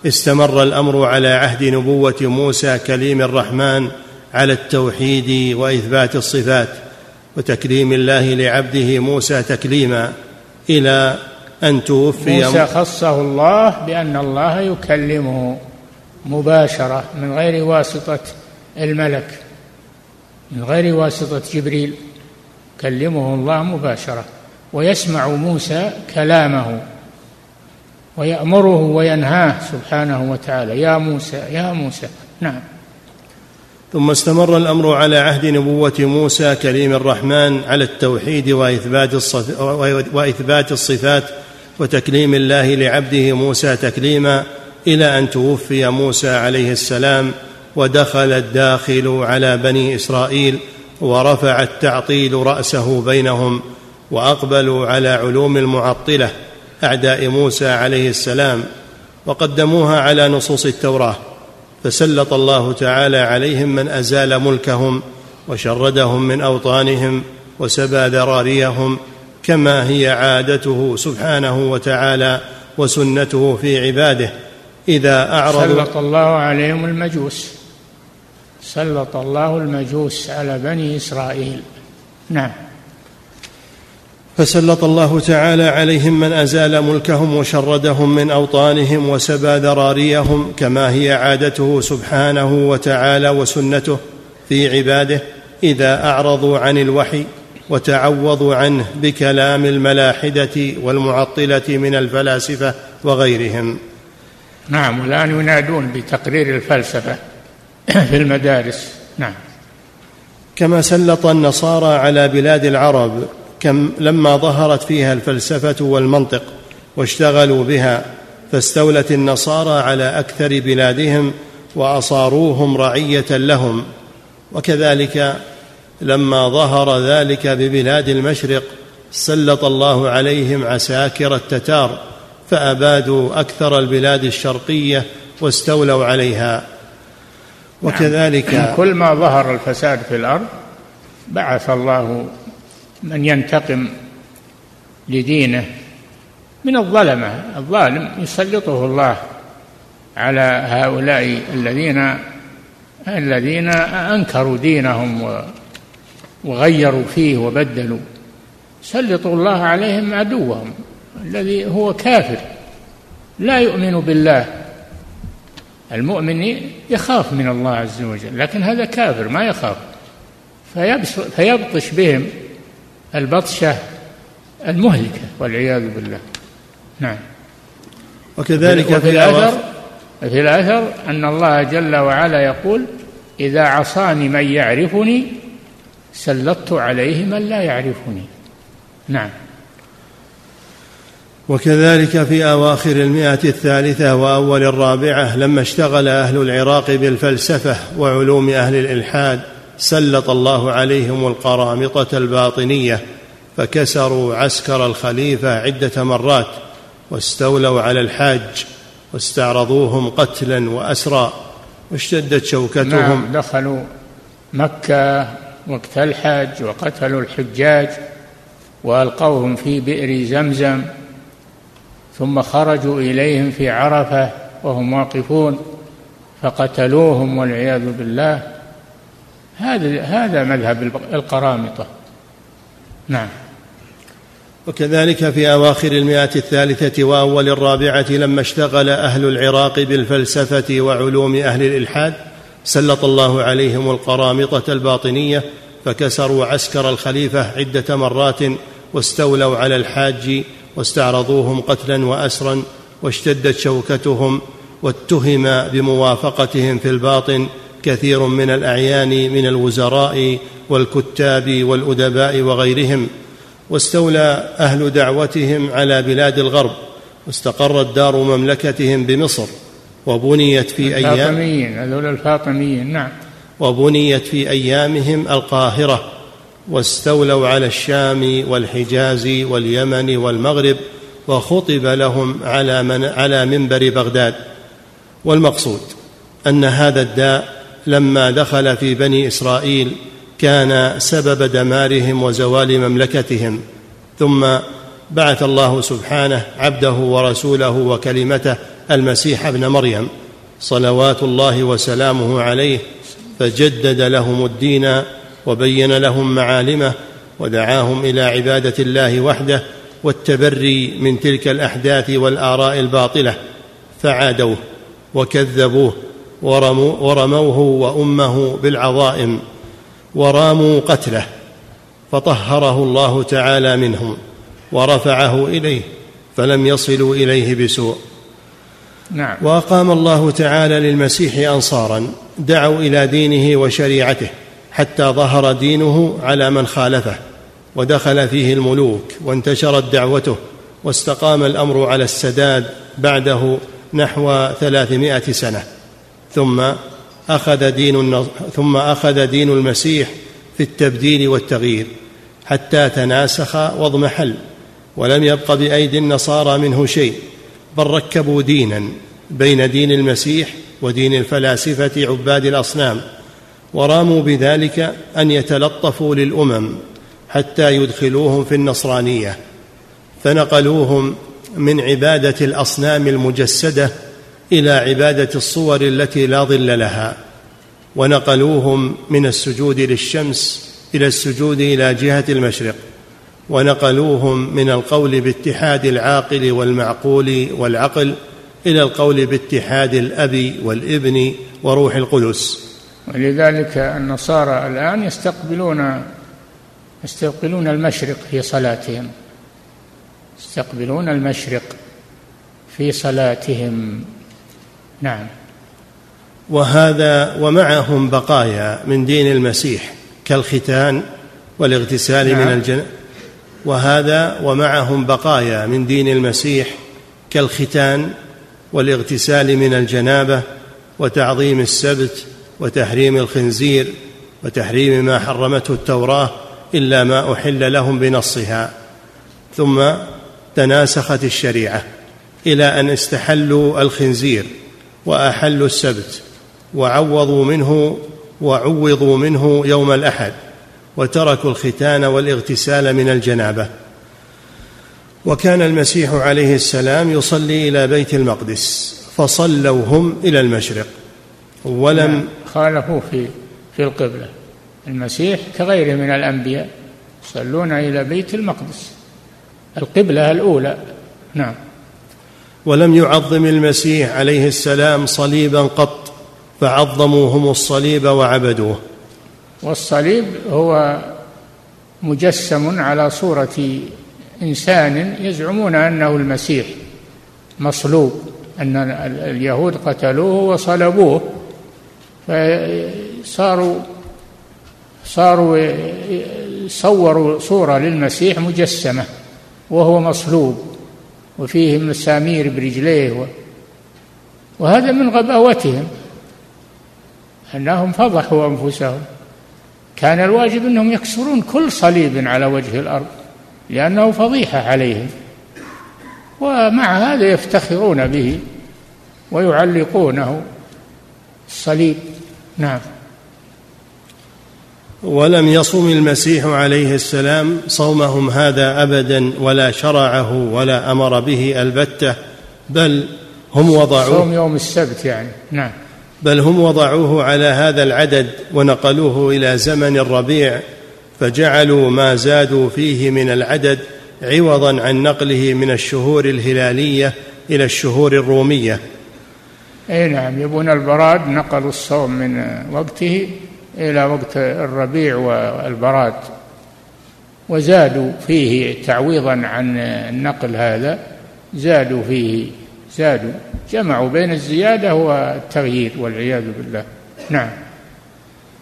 استمر الأمر على عهد نبوة موسى كليم الرحمن على التوحيد وإثبات الصفات وتكريم الله لعبده موسى تكليما إلى أن توفي موسى خصه الله بأن الله يكلمه مباشرة من غير واسطة الملك من غير واسطة جبريل. كلمه الله مباشرة. ويسمع موسى كلامه. ويأمره وينهاه سبحانه وتعالى. يا موسى يا موسى. نعم. ثم استمر الأمر على عهد نبوة موسى كريم الرحمن على التوحيد وإثبات وإثبات الصفات وتكليم الله لعبده موسى تكليما إلى أن توفي موسى عليه السلام ودخل الداخل على بني إسرائيل ورفع التعطيل رأسه بينهم وأقبلوا على علوم المعطلة أعداء موسى عليه السلام وقدموها على نصوص التوراة فسلط الله تعالى عليهم من أزال ملكهم وشردهم من أوطانهم وسبى ذراريهم كما هي عادته سبحانه وتعالى وسنته في عباده إذا أعرضوا سلط الله عليهم المجوس. سلط الله المجوس على بني إسرائيل. نعم. فسلط الله تعالى عليهم من أزال ملكهم وشردهم من أوطانهم وسبى ذراريهم كما هي عادته سبحانه وتعالى وسنته في عباده إذا أعرضوا عن الوحي وتعوضوا عنه بكلام الملاحدة والمعطلة من الفلاسفة وغيرهم. نعم والان ينادون بتقرير الفلسفة. في المدارس. نعم. كما سلط النصارى على بلاد العرب كم لما ظهرت فيها الفلسفة والمنطق واشتغلوا بها فاستولت النصارى على أكثر بلادهم وأصاروهم رعية لهم. وكذلك لما ظهر ذلك ببلاد المشرق سلط الله عليهم عساكر التتار فأبادوا أكثر البلاد الشرقية واستولوا عليها. وكذلك نعم. كل ما ظهر الفساد في الأرض بعث الله من ينتقم لدينه من الظلمة. الظالم يسلطه الله على هؤلاء الذين الذين أنكروا دينهم وغيروا فيه وبدلوا. سلطوا الله عليهم عدوهم الذي هو كافر. لا يؤمن بالله. المؤمن يخاف من الله عز وجل لكن هذا كافر ما يخاف. فيبطش بهم البطشة المهلكة والعياذ بالله. نعم. وكذلك في الأثر في الأثر أن الله جل وعلا يقول إذا عصاني من يعرفني سلطت عليه من لا يعرفني. نعم. وكذلك في أواخر المئة الثالثة وأول الرابعة لما اشتغل أهل العراق بالفلسفة وعلوم أهل الإلحاد سلط الله عليهم القرامطة الباطنية فكسروا عسكر الخليفة عدة مرات واستولوا على الحاج واستعرضوهم قتلا وأسرى واشتدت شوكتهم. نعم دخلوا مكة وقت الحج وقتلوا الحجاج وألقوهم في بئر زمزم. ثم خرجوا إليهم في عرفة وهم واقفون فقتلوهم والعياذ بالله. هذا هذا مذهب القرامطة. نعم. وكذلك في أواخر المئة الثالثة وأول الرابعة لما اشتغل أهل العراق بالفلسفة وعلوم أهل الإلحاد سلط الله عليهم القرامطة الباطنية فكسروا عسكر الخليفة عدة مرات واستولوا على الحاج واستعرضوهم قتلا واسرا واشتدت شوكتهم واتهم بموافقتهم في الباطن كثير من الأعيان من الوزراء والكتاب والأدباء وغيرهم. واستولى أهل دعوتهم على بلاد الغرب. واستقرت دار مملكتهم بمصر. وبنيت في أيام الفاطميين هذول الفاطميين نعم. وبنيت في أيامهم القاهرة. واستولوا على الشام والحجاز واليمن والمغرب وخطب لهم على من على منبر بغداد. والمقصود أن هذا الداء لما دخل في بني إسرائيل كان سبب دمارهم وزوال مملكتهم. ثم بعث الله سبحانه عبده ورسوله وكلمته المسيح ابن مريم صلوات الله وسلامه عليه فجدد لهم الدين وبين لهم معالمه ودعاهم إلى عباده الله وحده والتبري من تلك الاحداث والاراء الباطله فعادوه وكذبوه ورموا ورموه وامه بالعظائم وراموا قتله فطهره الله تعالى منهم ورفعه اليه فلم يصلوا اليه بسوء نعم. وأقام الله تعالى للمسيح انصارا دعوا إلى دينه وشريعته حتى ظهر دينه على من خالفه ودخل فيه الملوك وانتشرت دعوته واستقام الأمر على السداد بعده نحو ثلاثمائة سنة. ثم أخذ دين ثم أخذ دين المسيح في التبديل والتغيير حتى تناسخ واضمحل ولم يبق بأيدي النصارى منه شيء بل ركبوا دينا بين دين المسيح ودين الفلاسفة عباد الأصنام. وراموا بذلك أن يتلطفوا للأمم حتى يدخلوهم في النصرانية فنقلوهم من عبادة الأصنام المجسدة إلى عبادة الصور التي لا ظل لها ونقلوهم من السجود للشمس إلى السجود إلى جهة المشرق ونقلوهم من القول باتحاد العاقل والمعقول والعقل إلى القول باتحاد الأب والابن وروح القدس. ولذلك النصارى الآن يستقبلون يستقبلون المشرق في صلاتهم. يستقبلون المشرق في صلاتهم. نعم. وهذا ومعهم بقايا من دين المسيح كالختان والاغتسال نعم. من الجن وهذا ومعهم بقايا من دين المسيح كالختان والاغتسال من الجنابة وتعظيم السبت وتحريم الخنزير وتحريم ما حرمته التوراة إلا ما أحل لهم بنصها. ثم تناسخت الشريعة إلى أن استحلوا الخنزير وأحلوا السبت وعوضوا منه وعوضوا منه يوم الأحد وتركوا الختان والاغتسال من الجنابة. وكان المسيح عليه السلام يصلي إلى بيت المقدس فصلوا هم إلى المشرق ولم خالفوا في في القبلة. المسيح كغيره من الأنبياء يصلون إلى بيت المقدس. القبلة الأولى. نعم. ولم يعظم المسيح عليه السلام صليبا قط فعظموا هم الصليب وعبدوه. والصليب هو مجسم على صورة إنسان يزعمون أنه المسيح مصلوب أن اليهود قتلوه وصلبوه. فصاروا صاروا صوروا صورة للمسيح مجسمة وهو مصلوب وفيه مسامير برجليه وهذا من غباوتهم أنهم فضحوا أنفسهم. كان الواجب أنهم يكسرون كل صليب على وجه الأرض لأنه فضيحة عليهم. ومع هذا يفتخرون به ويعلقونه الصليب. نعم. ولم يصم المسيح عليه السلام صومهم هذا أبدا ولا شرعه ولا أمر به البتة بل هم وضعوه صوم يوم السبت يعني. نعم. بل هم وضعوه على هذا العدد ونقلوه إلى زمن الربيع فجعلوا ما زادوا فيه من العدد عوضا عن نقله من الشهور الهلالية إلى الشهور الرومية. اي نعم يبون البراد نقلوا الصوم من وقته إلى وقت الربيع والبراد وزادوا فيه تعويضا عن النقل هذا زادوا فيه زادوا جمعوا بين الزيادة والتغيير والعياذ بالله. نعم.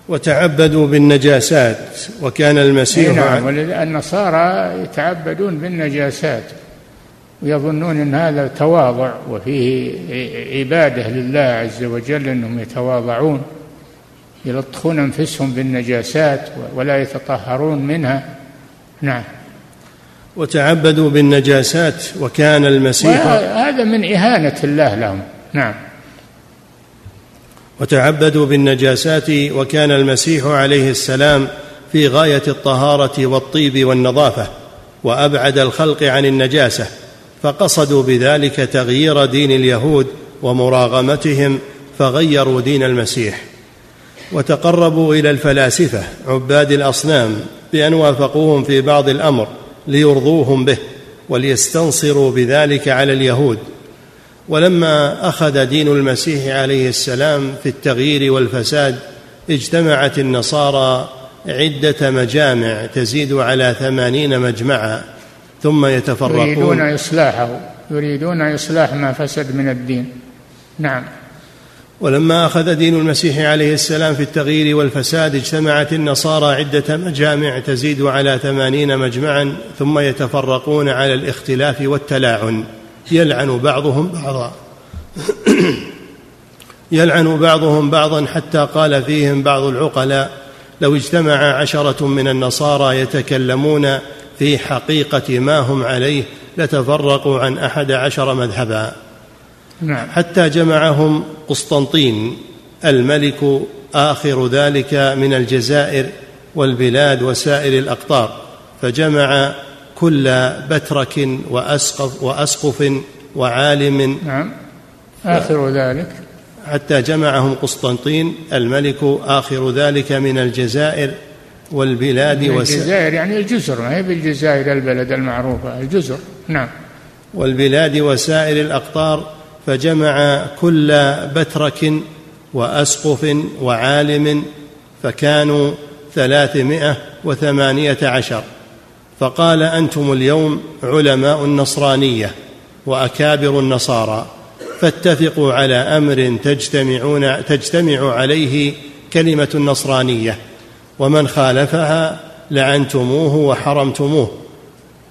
وتعبدوا بالنجاسات وكان المسيح نعم النصارى يتعبدون بالنجاسات. ويظنون إن هذا تواضع وفيه عبادة لله عز وجل إنهم يتواضعون يلطخون أنفسهم بالنجاسات ولا يتطهرون منها. نعم. وتعبدوا بالنجاسات وكان المسيح هذا من إهانة الله لهم. نعم. وتعبدوا بالنجاسات وكان المسيح عليه السلام في غاية الطهارة والطيب والنظافة وأبعد الخلق عن النجاسة. فقصدوا بذلك تغيير دين اليهود ومراغمتهم فغيروا دين المسيح وتقربوا إلى الفلاسفة عباد الأصنام بأن وافقوهم في بعض الأمر ليرضوهم به وليستنصروا بذلك على اليهود. ولما أخذ دين المسيح عليه السلام في التغيير والفساد اجتمعت النصارى عدة مجامع تزيد على ثمانين مجمعا. ثم يتفرقون. يريدون إصلاحه يريدون إصلاح ما فسد من الدين. نعم. ولما أخذ دين المسيح عليه السلام في التغيير والفساد اجتمعت النصارى عدة مجامع تزيد على ثمانين مجمعا ثم يتفرقون على الاختلاف والتلاعن. يلعن بعضهم بعضا. يلعن بعضهم بعضا حتى قال فيهم بعض العقلاء لو اجتمع عشرة من النصارى يتكلمون في حقيقة ما هم عليه لتفرقوا عن أحد عشر مذهبا. نعم. حتى جمعهم قسطنطين الملك آخر ذلك من الجزائر والبلاد وسائر الأقطار فجمع كل بترك وأسقف وأسقف وعالم. نعم. آخر ذلك. حتى جمعهم قسطنطين الملك آخر ذلك من الجزائر والبلاد من الجزائر يعني الجزر ما هي بالجزائر البلد المعروفة الجزر نعم. والبلاد وسائر الأقطار فجمع كل بترك وأسقف وعالم فكانوا ثلاثمائة وثمانية عشر. فقال أنتم اليوم علماء النصرانية وأكابر النصارى فاتفقوا على أمر تجتمعون تجتمع عليه كلمة النصرانية. ومن خالفها لعنتموه وحرمتموه.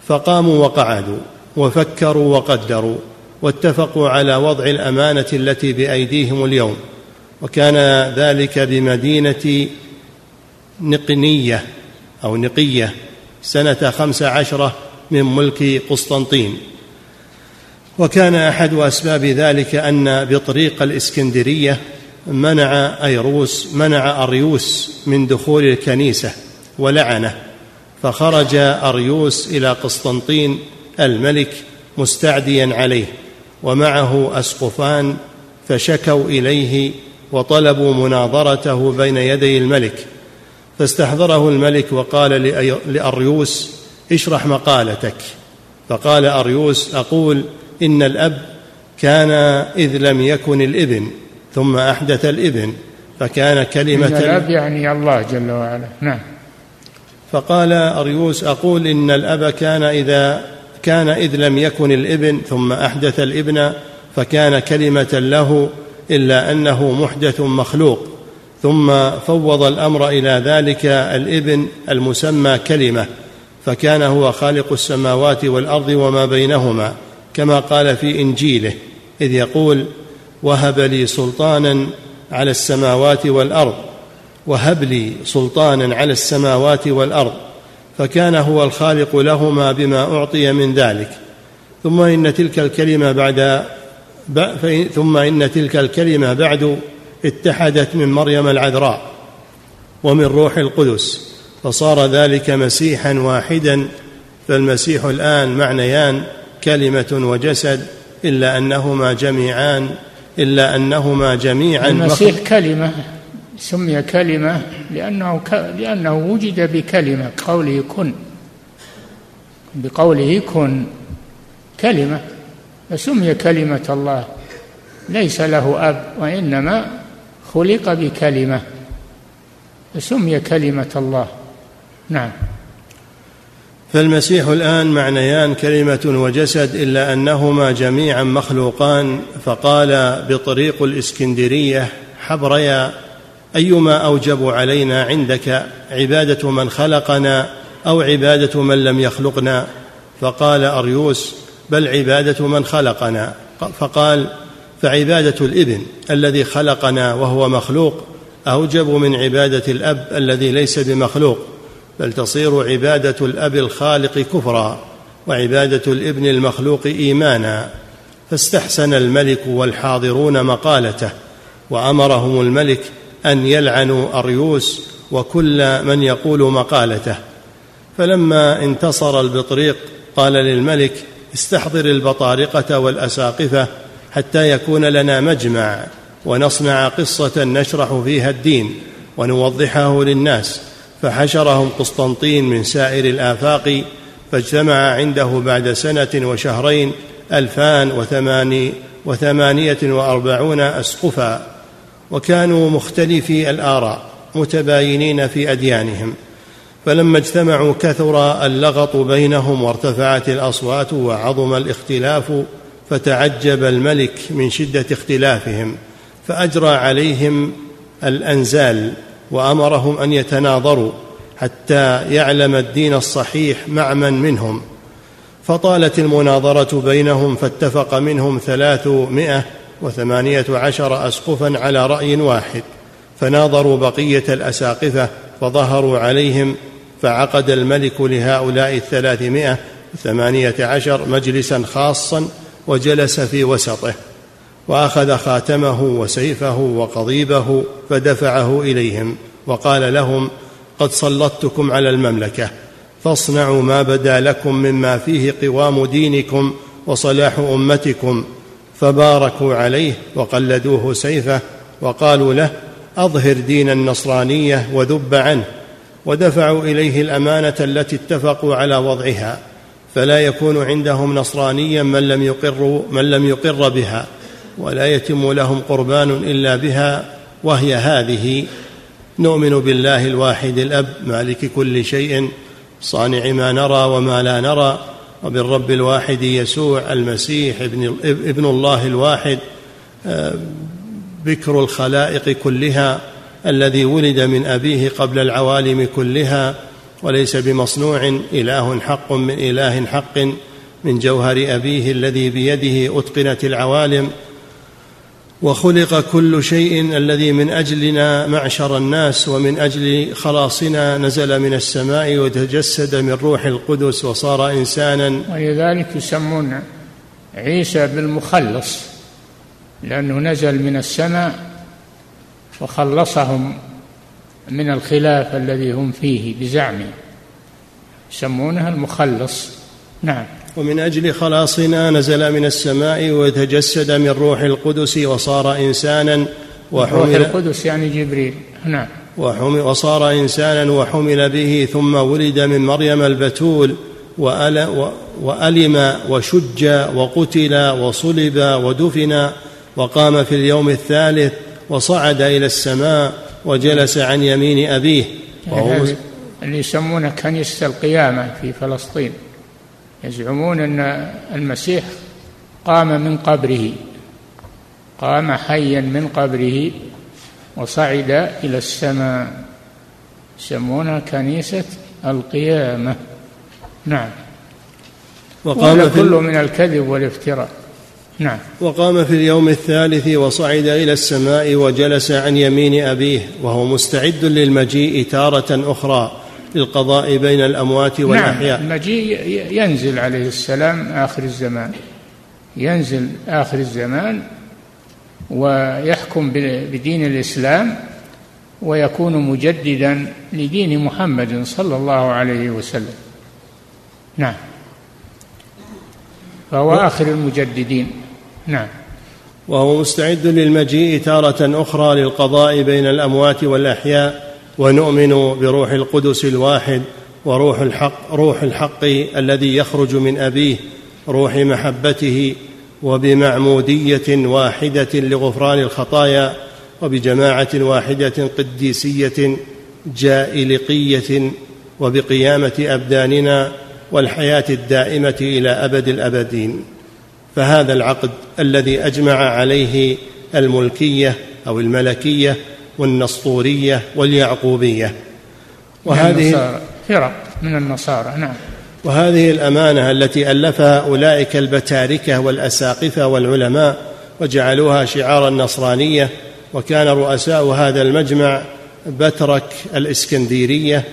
فقاموا وقعدوا وفكروا وقدروا واتفقوا على وضع الأمانة التي بأيديهم اليوم. وكان ذلك بمدينة نقنية أو نقية سنة خمس عشره من ملك قسطنطين. وكان أحد أسباب ذلك أن بطريق الإسكندرية منع أيروس منع أريوس من دخول الكنيسة ولعنه فخرج أريوس إلى قسطنطين الملك مستعديا عليه ومعه أسقفان فشكوا إليه وطلبوا مناظرته بين يدي الملك فاستحضره الملك وقال لأريوس اشرح مقالتك. فقال أريوس أقول إن الأب كان إذ لم يكن الابن ثم أحدث الابن فكان كلمة إن الأب يعني الله جل وعلا. نعم. فقال أريوس أقول إن الأب كان إذا كان إذ لم يكن الإبن ثم أحدث الإبن فكان كلمة له إلا أنه محدث مخلوق ثم فوض الأمر إلى ذلك الإبن المسمى كلمة فكان هو خالق السماوات والأرض وما بينهما كما قال في إنجيله إذ يقول وهب لي سلطانا على السماوات والأرض وهب لي سلطانا على السماوات والأرض فكان هو الخالق لهما بما أعطي من ذلك. ثم إن تلك الكلمة بعد ثم إن تلك الكلمة بعد اتحدت من مريم العذراء ومن روح القدس فصار ذلك مسيحا واحدا فالمسيح الآن معنيان كلمة وجسد إلا أنهما جميعان إلا أنهما جميعا المسيح كلمة سمي كلمة لأنه لأنه وجد بكلمة قوله كن. بقوله كن. كلمة. فسمي كلمة الله. ليس له أب وإنما خلق بكلمة. فسمي كلمة الله. نعم. فالمسيح الآن معنيان كلمة وجسد إلا أنهما جميعا مخلوقان فقال بطريق الإسكندرية حبريا أيما أوجب علينا عندك عبادة من خلقنا أو عبادة من لم يخلقنا؟ فقال أريوس بل عبادة من خلقنا. فقال فعبادة الإبن الذي خلقنا وهو مخلوق أوجب من عبادة الأب الذي ليس بمخلوق. بل تصير عبادة الأب الخالق كفرا وعبادة الابن المخلوق ايمانا فاستحسن الملك والحاضرون مقالته وأمرهم الملك أن يلعنوا أريوس وكل من يقول مقالته. فلما انتصر البطريق قال للملك استحضر البطارقة والأساقفة حتى يكون لنا مجمع ونصنع قصة نشرح فيها الدين ونوضحه للناس. فحشرهم قسطنطين من سائر الآفاق فاجتمع عنده بعد سنة وشهرين ألفان وثماني وثمانية وأربعون أسقفا وكانوا مختلفي الآراء متباينين في أديانهم فلما اجتمعوا كثر اللغط بينهم وارتفعت الأصوات وعظم الاختلاف فتعجب الملك من شدة اختلافهم فأجرى عليهم الأنزال وأمرهم أن يتناظروا حتى يعلم الدين الصحيح مع من منهم. فطالت المناظرة بينهم فاتفق منهم ثلاثمائة وثمانية عشر أسقفا على رأي واحد. فناظروا بقية الأساقفة فظهروا عليهم فعقد الملك لهؤلاء الثلاثمائة وثمانية عشر مجلسا خاصا وجلس في وسطه. وأخذ خاتمه وسيفه وقضيبه فدفعه إليهم وقال لهم قد سلطتكم على المملكة فاصنعوا ما بدا لكم مما فيه قوام دينكم وصلاح أمتكم فباركوا عليه وقلدوه سيفه وقالوا له أظهر دين النصرانية وذب عنه ودفعوا إليه الأمانة التي اتفقوا على وضعها فلا يكون عندهم نصرانيا من لم يقر من لم يقر بها ولا يتم لهم قربان إلا بها وهي هذه نؤمن بالله الواحد الأب مالك كل شيء صانع ما نرى وما لا نرى وبالرب الواحد يسوع المسيح ابن, ابن الله الواحد آه، بكر الخلائق كلها الذي ولد من أبيه قبل العوالم كلها وليس بمصنوع إله حق من إله حق من جوهر أبيه الذي بيده أتقنت العوالم وخلق كل شيء الذي من أجلنا معشر الناس ومن أجل خلاصنا نزل من السماء وتجسد من روح القدس وصار إنسانا. ولذلك يسمون عيسى بالمخلص لأنه نزل من السماء وخلصهم من الخلاف الذي هم فيه بزعمه. يسمونه المخلص. نعم. ومن أجل خلاصنا نزل من السماء وتجسد من روح القدس وصار إنسانا وحمل روح القدس يعني جبريل. نعم. وحمل وصار إنسانا وحمل به ثم ولد من مريم البتول وألم وشج وقتل وصلب ودفن وقام في اليوم الثالث وصعد إلى السماء وجلس عن يمين أبيه. وهو اللي يسمونه كنيسة القيامة في فلسطين. يزعمون أن المسيح قام من قبره قام حيا من قبره وصعد إلى السماء. يسمونها كنيسة القيامة. نعم. وقام في كله من الكذب والافتراء. نعم. وقام في اليوم الثالث وصعد إلى السماء وجلس عن يمين أبيه وهو مستعد للمجيء تارة أخرى. للقضاء بين الأموات نعم، والأحياء. نعم المجيء ينزل عليه السلام آخر الزمان. ينزل آخر الزمان ويحكم بدين الإسلام ويكون مجددا لدين محمد صلى الله عليه وسلم. نعم. فهو آخر المجددين. نعم. وهو مستعد للمجيء تارة أخرى للقضاء بين الأموات والأحياء. ونؤمن بروح القدس الواحد وروح الحق روح الحق الذي يخرج من أبيه روح محبته وبمعمودية واحدة لغفران الخطايا وبجماعة واحدة قديسية جائلقية وبقيامة أبداننا والحياة الدائمة إلى أبد الأبدين. فهذا العقد الذي أجمع عليه الملكية أو الملكية والنسطورية واليعقوبية. وهذه فرق من النصارى نعم. وهذه الأمانة التي ألفها أولئك البتاركة والأساقفة والعلماء وجعلوها شعار النصرانية وكان رؤساء هذا المجمع بترك الإسكندرية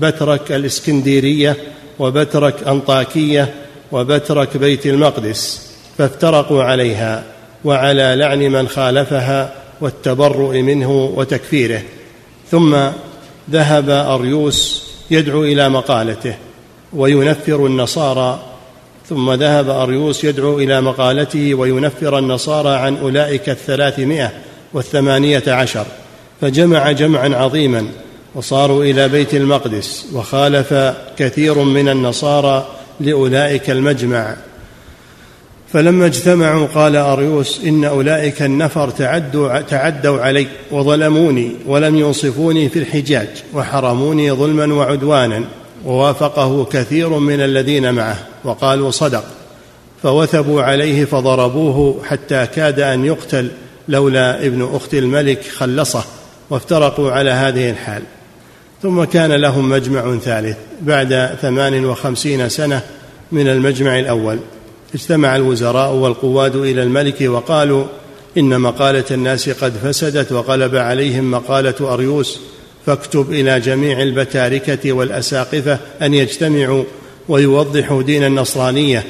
بترك الإسكندرية وبترك أنطاكية وبترك بيت المقدس فافترقوا عليها وعلى لعن من خالفها والتبرؤ منه وتكفيره. ثم ذهب أريوس يدعو إلى مقالته وينفر النصارى. ثم ذهب أريوس يدعو إلى مقالته وينفر النصارى عن أولئك الثلاثمائة والثمانية عشر. فجمع جمعا عظيما وصاروا إلى بيت المقدس وخالف كثير من النصارى لأولئك المجمع. فلما اجتمعوا قال أريوس إن أولئك النفر تعدوا, تعدوا علي وظلموني ولم ينصفوني في الحجاج وحرموني ظلما وعدوانا ووافقه كثير من الذين معه وقالوا صدق فوثبوا عليه فضربوه حتى كاد أن يقتل لولا ابن أخت الملك خلصه وافترقوا على هذه الحال ثم كان لهم مجمع ثالث بعد ثمان وخمسين سنة من المجمع الأول اجتمع الوزراء والقواد إلى الملك وقالوا إن مقالة الناس قد فسدت وغلب عليهم مقالة أريوس فاكتب إلى جميع البتاركة والأساقفة أن يجتمعوا ويوضحوا دين النصرانية.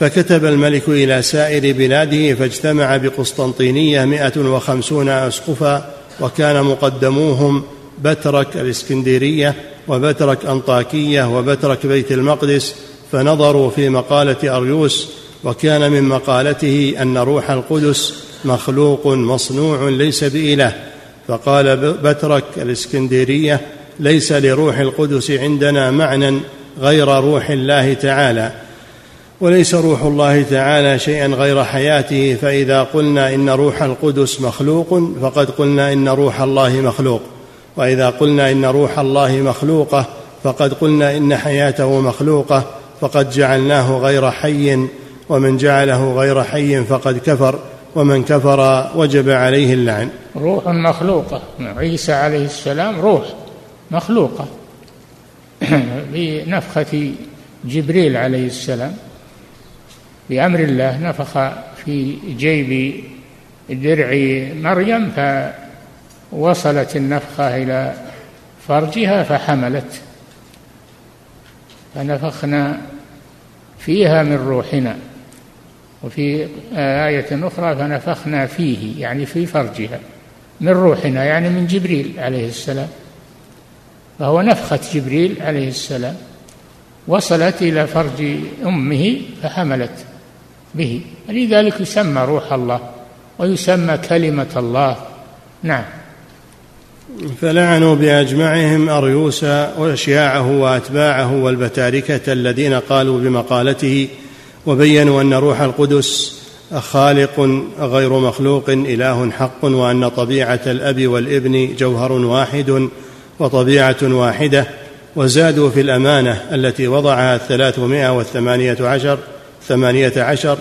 فكتب الملك إلى سائر بلاده فاجتمع بقسطنطينية مائة وخمسون أسقفا وكان مقدموهم بترك الإسكندرية وبترك أنطاكية وبترك بيت المقدس فنظروا في مقالة أريوس وكان من مقالته أن روح القدس مخلوق مصنوع ليس بإله. فقال بترك الإسكندرية ليس لروح القدس عندنا معنى غير روح الله تعالى. وليس روح الله تعالى شيئا غير حياته فإذا قلنا إن روح القدس مخلوق فقد قلنا إن روح الله مخلوق. وإذا قلنا إن روح الله مخلوقة فقد قلنا إن حياته مخلوقة. فقد جعلناه غير حي ومن جعله غير حي فقد كفر ومن كفر وجب عليه اللعن. روح مخلوقة. عيسى عليه السلام روح مخلوقة. بنفخة جبريل عليه السلام. بأمر الله نفخ في جيب درع مريم فوصلت النفخة إلى فرجها فحملت. فنفخنا فيها من روحنا. وفي آية أخرى فنفخنا فيه يعني في فرجها من روحنا يعني من جبريل عليه السلام. فهو نفخة جبريل عليه السلام. وصلت إلى فرج أمه فحملت به. لذلك يسمى روح الله ويسمى كلمة الله. نعم. فلعنوا بأجمعهم أريوس وأشياعه وأتباعه والبتاركة الذين قالوا بمقالته وبينوا أن روح القدس خالق غير مخلوق إله حق وأن طبيعة الأب والابن جوهر واحد وطبيعة واحدة وزادوا في الأمانة التي وضعها الثلاثمائة والثمانية عشر ثمانية عشر.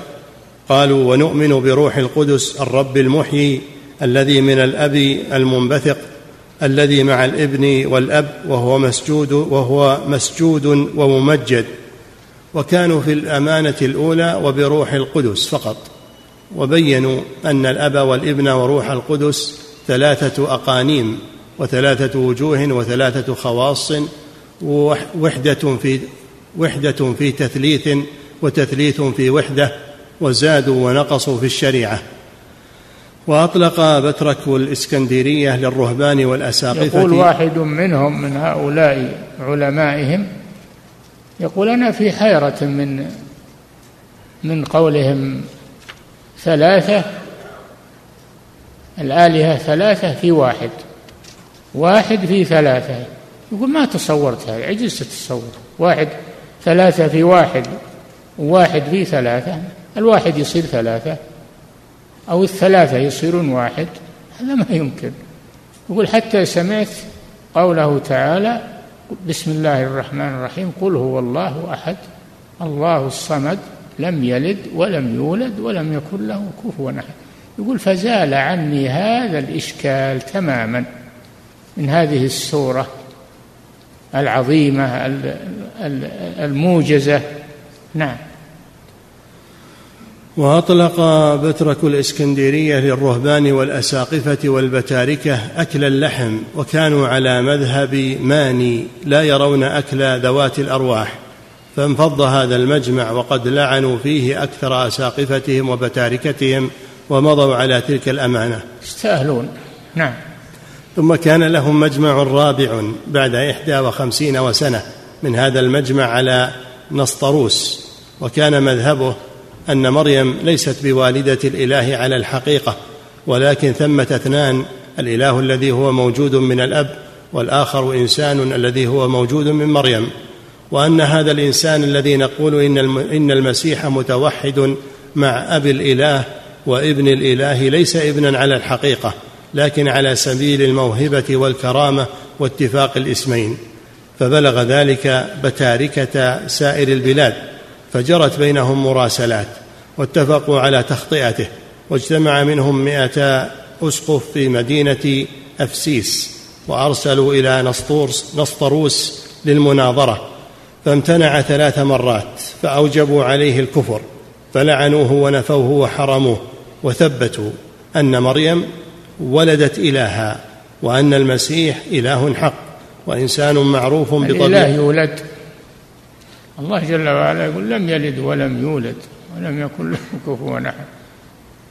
قالوا ونؤمن بروح القدس الرب المحيي الذي من الأب المنبثق الذي مع الابن والأب وهو مسجود وهو مسجود وممجد وكانوا في الأمانة الأولى وبروح القدس فقط وبينوا أن الأب والابن وروح القدس ثلاثة أقانيم وثلاثة وجوه وثلاثة خواص وحدة في وحدة في تثليث وتثليث في وحدة وزادوا ونقصوا في الشريعة. وأطلق بترك الإسكندرية للرهبان والاساقفه يقول واحد منهم من هؤلاء علمائهم يقول أنا في حيرة من من قولهم ثلاثة الآلهة ثلاثة في واحد واحد في ثلاثة. يقول ما تصورت هذا؟ عجزت اتصور واحد ثلاثة في واحد واحد في ثلاثة الواحد يصير ثلاثة. أو الثلاثة يصيرون واحد. هذا ما يمكن. يقول حتى سمعت قوله تعالى بسم الله الرحمن الرحيم قل هو الله أحد الله الصمد لم يلد ولم يولد ولم يكن له كفوا أحد. يقول فزال عني هذا الإشكال تماما من هذه السورة العظيمة الموجزة. نعم. وأطلق بترك الإسكندرية للرهبان والأساقفة والبتاركة أكل اللحم وكانوا على مذهب ماني لا يرون أكل ذوات الأرواح. فانفض هذا المجمع وقد لعنوا فيه أكثر أساقفتهم وبتاركتهم ومضوا على تلك الأمانة. يستاهلون. نعم. ثم كان لهم مجمع رابع بعد إحدى وخمسين وسنة من هذا المجمع على نسطروس وكان مذهبه أن مريم ليست بوالدة الإله على الحقيقة ولكن ثمة أثنان الإله الذي هو موجود من الأب والآخر إنسان الذي هو موجود من مريم. وأن هذا الإنسان الذي نقول إن المسيح متوحد مع ابي الإله وابن الإله ليس ابنا على الحقيقة لكن على سبيل الموهبة والكرامة واتفاق الاسمين. فبلغ ذلك بتاركة سائر البلاد. فجرت بينهم مراسلات واتفقوا على تخطئته واجتمع منهم مئتا أسقف في مدينة أفسيس وأرسلوا إلى نسطورس نسطروس للمناظرة فامتنع ثلاث مرات فأوجبوا عليه الكفر فلعنوه ونفوه وحرموه وثبتوا أن مريم ولدت إلها وأن المسيح إله حق وإنسان معروف بطبيعته الاله يولد. الله جل وعلا يقول لم يلد ولم يولد ولم يكن له كفوا أحد.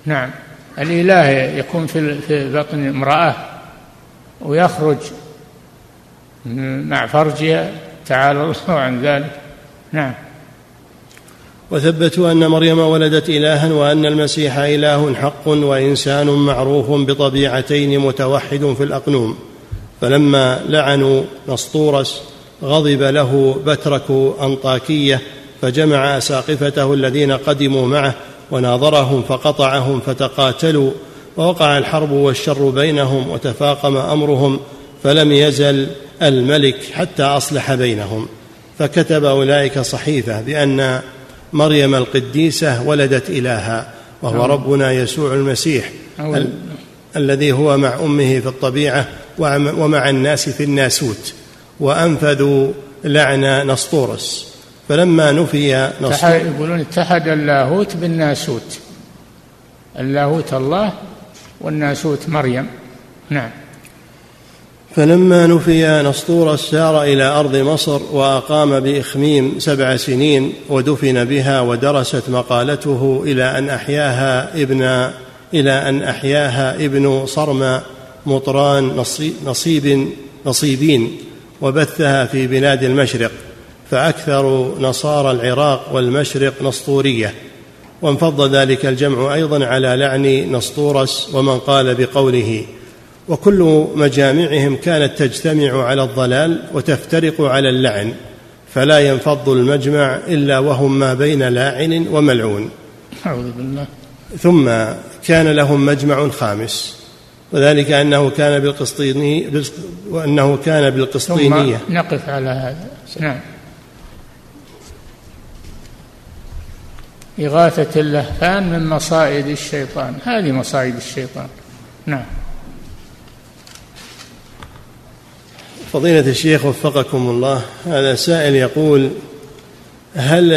نعم. الإله يكون في في بطن امرأة ويخرج مع فرجها تعالى الله عن ذلك. نعم. وثبتوا أن مريم ولدت إلها وأن المسيح إله حق وإنسان معروف بطبيعتين متوحد في الأقنوم. فلما لعنوا نسطورس غضب له بترك أنطاكية فجمع أساقفته الذين قدموا معه وناظرهم فقطعهم فتقاتلوا ووقع الحرب والشر بينهم وتفاقم أمرهم فلم يزل الملك حتى أصلح بينهم. فكتب أولئك صحيفة بأن مريم القديسة ولدت إلها وهو نعم. ربنا يسوع المسيح ال- الذي هو مع أمه في الطبيعة ومع الناس في الناسوت. وأنفذوا لعن نسطورس. فلما نفي نسطورس يقولون اتحد اللاهوت بالناسوت. اللاهوت الله والناسوت مريم. نعم. فلما نفي نسطور سار إلى أرض مصر وأقام بإخميم سبع سنين ودفن بها ودرست مقالته إلى أن أحياها ابن إلى أن أحياها ابن صرم مطران نصيب نصيبين. وبثها في بلاد المشرق فأكثر نصارى العراق والمشرق نسطورية. وانفض ذلك الجمع أيضا على لعن نسطورس ومن قال بقوله وكل مجامعهم كانت تجتمع على الضلال وتفترق على اللعن فلا ينفض المجمع إلا وهم ما بين لاعن وملعون. أعوذ بالله. ثم كان لهم مجمع خامس. وذلك أنه كان بالقسطيني وأنه كان بالقسطينية. ثم نقف على هذا. نعم. إغاثة اللهفان من مصائد الشيطان. هذه مصائد الشيطان. نعم. فضيلة الشيخ وفقكم الله هذا سائل يقول هل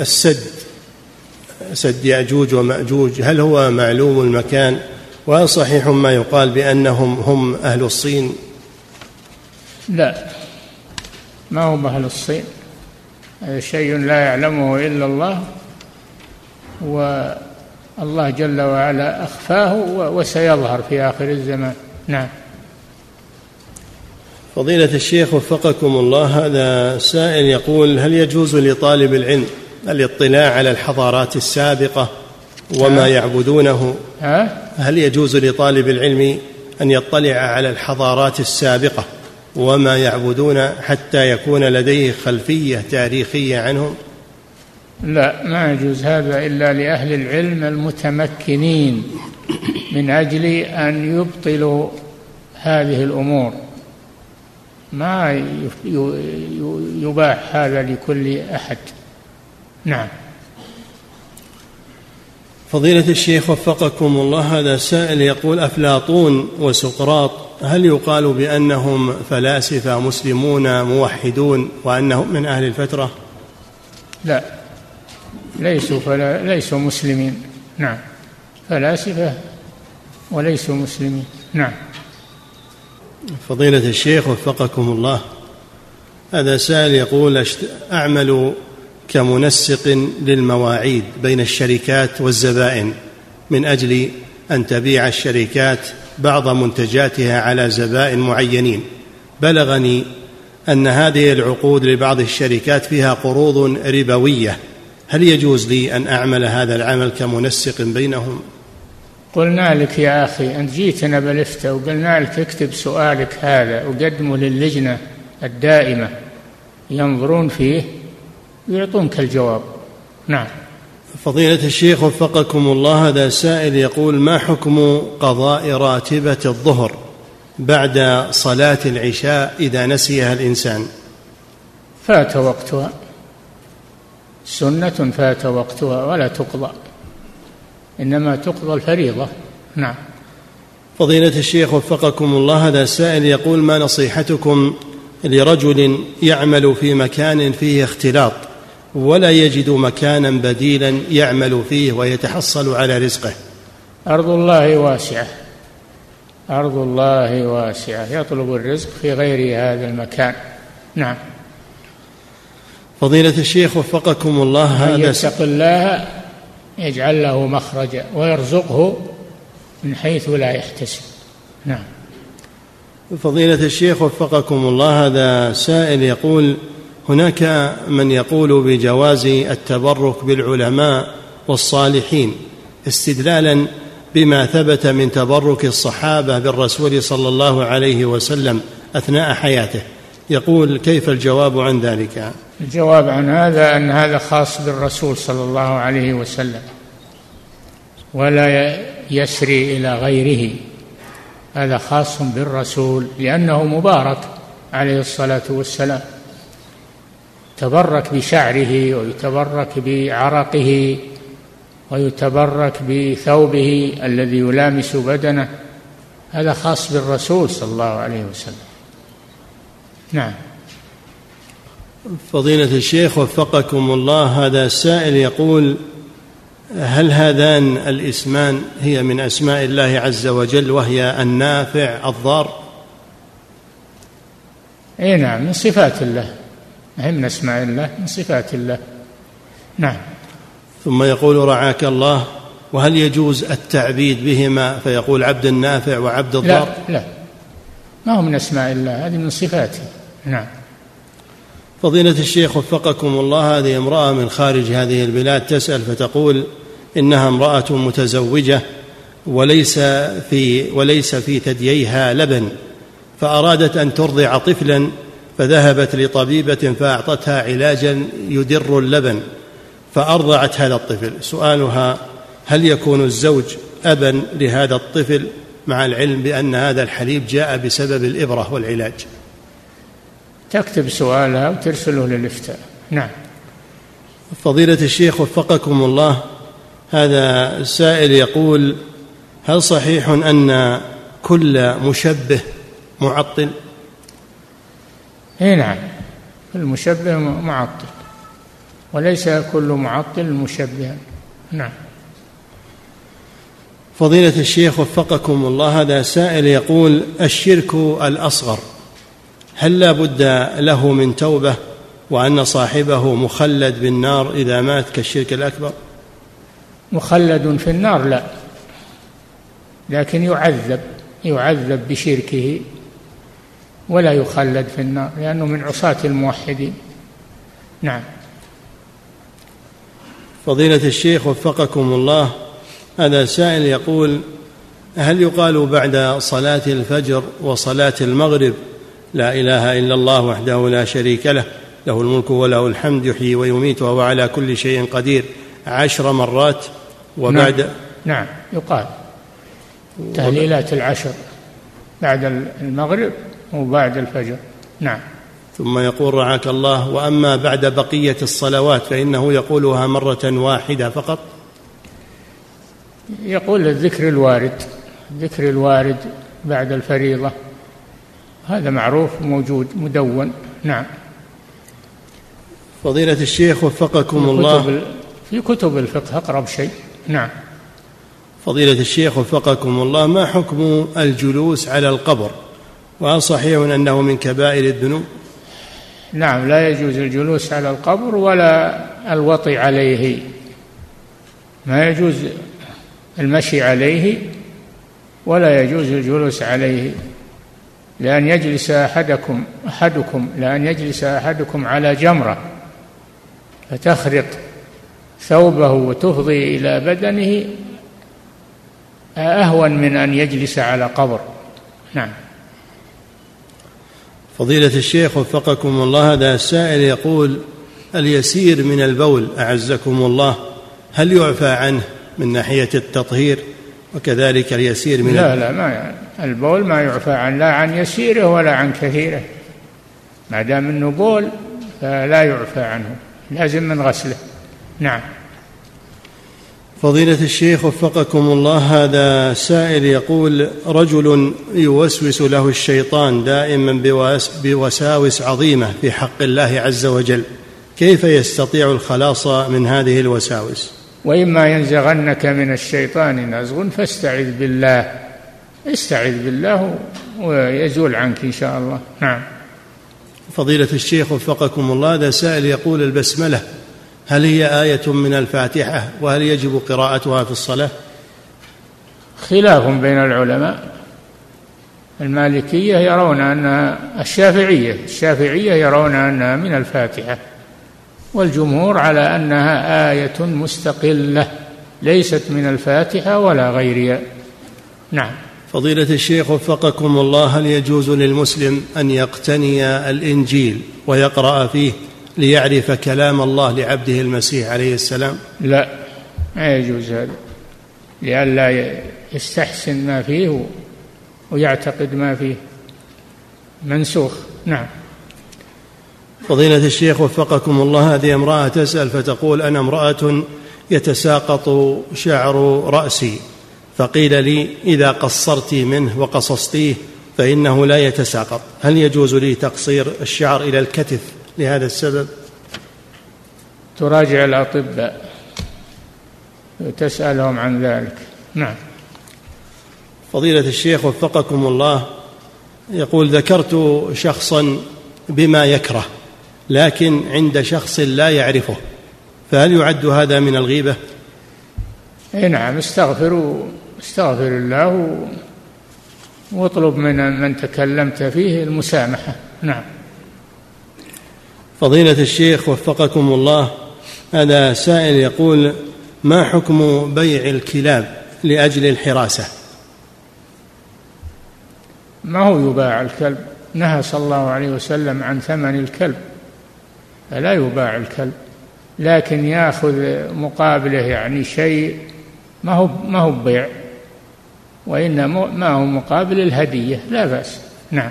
السد سد يأجوج ومأجوج هل هو معلوم المكان؟ وهل صحيح ما يقال بأنهم هم أهل الصين؟ لا. ما هم أهل الصين؟ هذا شيء لا يعلمه إلا الله والله جل وعلا أخفاه وسيظهر في آخر الزمان. نعم. فضيلة الشيخ وفقكم الله هذا سائل يقول هل يجوز لطالب العلم الاطلاع على الحضارات السابقة وما يعبدونه؟ هل يجوز لطالب العلم أن يطلع على الحضارات السابقة وما يعبدون حتى يكون لديه خلفية تاريخية عنهم؟ لا ما يجوز هذا إلا لأهل العلم المتمكنين من أجل أن يبطلوا هذه الأمور. ما يباح هذا لكل أحد. نعم. فضيلة الشيخ وفقكم الله هذا سائل يقول أفلاطون وسقراط هل يقال بأنهم فلاسفة مسلمون موحدون وأنهم من أهل الفترة؟ لا ليسوا فلا ليسوا مسلمين. نعم فلاسفة وليسوا مسلمين. نعم. فضيلة الشيخ وفقكم الله هذا سائل يقول أعمل كمنسق للمواعيد بين الشركات والزبائن من أجل أن تبيع الشركات بعض منتجاتها على زبائن معينين بلغني أن هذه العقود لبعض الشركات فيها قروض ربوية هل يجوز لي أن أعمل هذا العمل كمنسق بينهم؟ قلنا لك يا أخي أنت جيتنا بالإفتاء وقلنا لك اكتب سؤالك هذا وقدمه للجنة الدائمة ينظرون فيه ويعطونك الجواب. نعم. فضيلة الشيخ وفقكم الله هذا سائل يقول ما حكم قضاء راتبة الظهر بعد صلاة العشاء إذا نسيها الإنسان؟ فات وقتها. سنة فات وقتها ولا تقضى. إنما تقضى الفريضة. نعم. فضيلة الشيخ وفقكم الله هذا سائل يقول ما نصيحتكم لرجل يعمل في مكان فيه اختلاط ولا يجد مكانا بديلا يعمل فيه ويتحصل على رزقه. أرض الله واسعة. أرض الله واسعة. يطلب الرزق في غير هذا المكان. نعم. فضيلة الشيخ وفقكم الله هذا يتق الله يجعل له مخرجا ويرزقه من حيث لا يحتسب. نعم. فضيلة الشيخ وفقكم الله هذا سائل يقول هناك من يقول بجواز التبرك بالعلماء والصالحين استدلالا بما ثبت من تبرك الصحابة بالرسول صلى الله عليه وسلم أثناء حياته. يقول كيف الجواب عن ذلك؟ الجواب عن هذا أن هذا خاص بالرسول صلى الله عليه وسلم ولا يسري إلى غيره. هذا خاص بالرسول لأنه مبارك عليه الصلاة والسلام. تبرك بشعره ويتبرك بعرقه ويتبرك بثوبه الذي يلامس بدنه. هذا خاص بالرسول صلى الله عليه وسلم. نعم. فضيلة الشيخ وفقكم الله هذا السائل يقول هل هذان الاسمان هي من أسماء الله عز وجل وهي النافع الضار؟ اي نعم من صفات الله. هي من اسماء الله من صفات الله. نعم. ثم يقول رعاك الله وهل يجوز التعبيد بهما؟ فيقول عبد النافع وعبد الضار. لا. لا ما هو من أسماء الله هذه من صفاته. نعم. فضيلة الشيخ وفقكم الله هذه امرأة من خارج هذه البلاد تسأل فتقول إنها امرأة متزوجة وليس في وليس في ثدييها لبن فأرادت أن ترضع طفلا فذهبت لطبيبة فأعطتها علاجا يدر اللبن فأرضعت هذا الطفل. سؤالها هل يكون الزوج أبا لهذا الطفل مع العلم بأن هذا الحليب جاء بسبب الإبرة والعلاج؟ تكتب سؤالها وترسله للإفتاء. نعم. فضيلة الشيخ وفقكم الله هذا السائل يقول هل صحيح أن كل مشبه معطل؟ إي نعم. المشبه معطل. وليس كل معطل مشبها نعم. فضيلة الشيخ وفقكم الله هذا سائل يقول الشرك الأصغر هل لا بد له من توبة وأن صاحبه مخلد بالنار إذا مات كالشرك الأكبر؟ مخلد في النار لا لكن يعذب يعذب بشركه. ولا يخلد في النار لأنه من عصاة الموحدين. نعم. فضيلة الشيخ وفقكم الله هذا سائل يقول هل يقال بعد صلاة الفجر وصلاة المغرب لا إله إلا الله وحده لا شريك له له الملك وله الحمد يحيي ويميت وهو على كل شيء قدير عشر مرات وبعد نعم, نعم. يقال تهليلات العشر بعد المغرب وبعد الفجر. نعم. ثم يقول رعاك الله وأما بعد بقية الصلوات فإنه يقولها مرة واحدة فقط. يقول الذكر الوارد الذكر الوارد بعد الفريضة. هذا معروف موجود مدون. نعم. فضيلة الشيخ وفقكم في الله. كتب في كتب الفقه أقرب شيء. نعم. فضيلة الشيخ وفقكم الله ما حكم الجلوس على القبر؟ وهل صحيح أنه من كبائر الذنوب؟ نعم لا يجوز الجلوس على القبر ولا الوطي عليه. ما يجوز المشي عليه ولا يجوز الجلوس عليه. لأن يجلس أحدكم أحدكم لأن يجلس أحدكم على جمرة فتخرق ثوبه وتفضي إلى بدنه أهون من أن يجلس على قبر. نعم. فضيلة الشيخ وفقكم الله هذا السائل يقول اليسير من البول أعزكم الله هل يعفى عنه من ناحية التطهير؟ وكذلك اليسير من لا لا ما يعني. البول ما يعفى عن لا عن يسيره ولا عن كثيره. ما دام إنه بول فلا يعفى عنه لازم من غسله. نعم. فضيلة الشيخ وفقكم الله هذا سائل يقول رجل يوسوس له الشيطان دائما بوساوس عظيمة في حق الله عز وجل. كيف يستطيع الخلاص من هذه الوساوس؟ وإما ينزغنك من الشيطان نزغ فاستعذ بالله. استعذ بالله ويزول عنك إن شاء الله. نعم. فضيلة الشيخ وفقكم الله هذا سائل يقول البسملة هل هي آية من الفاتحة وهل يجب قراءتها في الصلاة؟ خلاف بين العلماء. المالكية يرون أنها الشافعية الشافعية يرون أنها من الفاتحة والجمهور على أنها آية مستقلة ليست من الفاتحة ولا غيرها. نعم. فضيلة الشيخ وفقكم الله هل يجوز للمسلم أن يقتني الإنجيل ويقرأ فيه؟ ليعرف كلام الله لعبده المسيح عليه السلام؟ لا ما يجوز هذا. لئلا يستحسن ما فيه ويعتقد ما فيه. منسوخ. نعم. فضيلة الشيخ وفقكم الله هذه امرأة تسأل فتقول أنا امرأة يتساقط شعر رأسي فقيل لي إذا قصرت منه وقصصتيه فإنه لا يتساقط. هل يجوز لي تقصير الشعر إلى الكتف؟ لهذا السبب. تراجع الأطباء. تسألهم عن ذلك. نعم. فضيلة الشيخ وفقكم الله يقول ذكرت شخصا بما يكره لكن عند شخص لا يعرفه فهل يعد هذا من الغيبة؟ إي نعم استغفروا استغفر الله واطلب من من تكلمت فيه المسامحة. نعم. فضيلة الشيخ وفقكم الله هذا سائل يقول ما حكم بيع الكلاب لأجل الحراسة؟ ما هو يباع الكلب؟ نهى صلى الله عليه وسلم عن ثمن الكلب. فلا يباع الكلب. لكن ياخذ مقابله يعني شيء ما هو ما هو بيع وإنما ما هو مقابل الهدية لا بأس. نعم.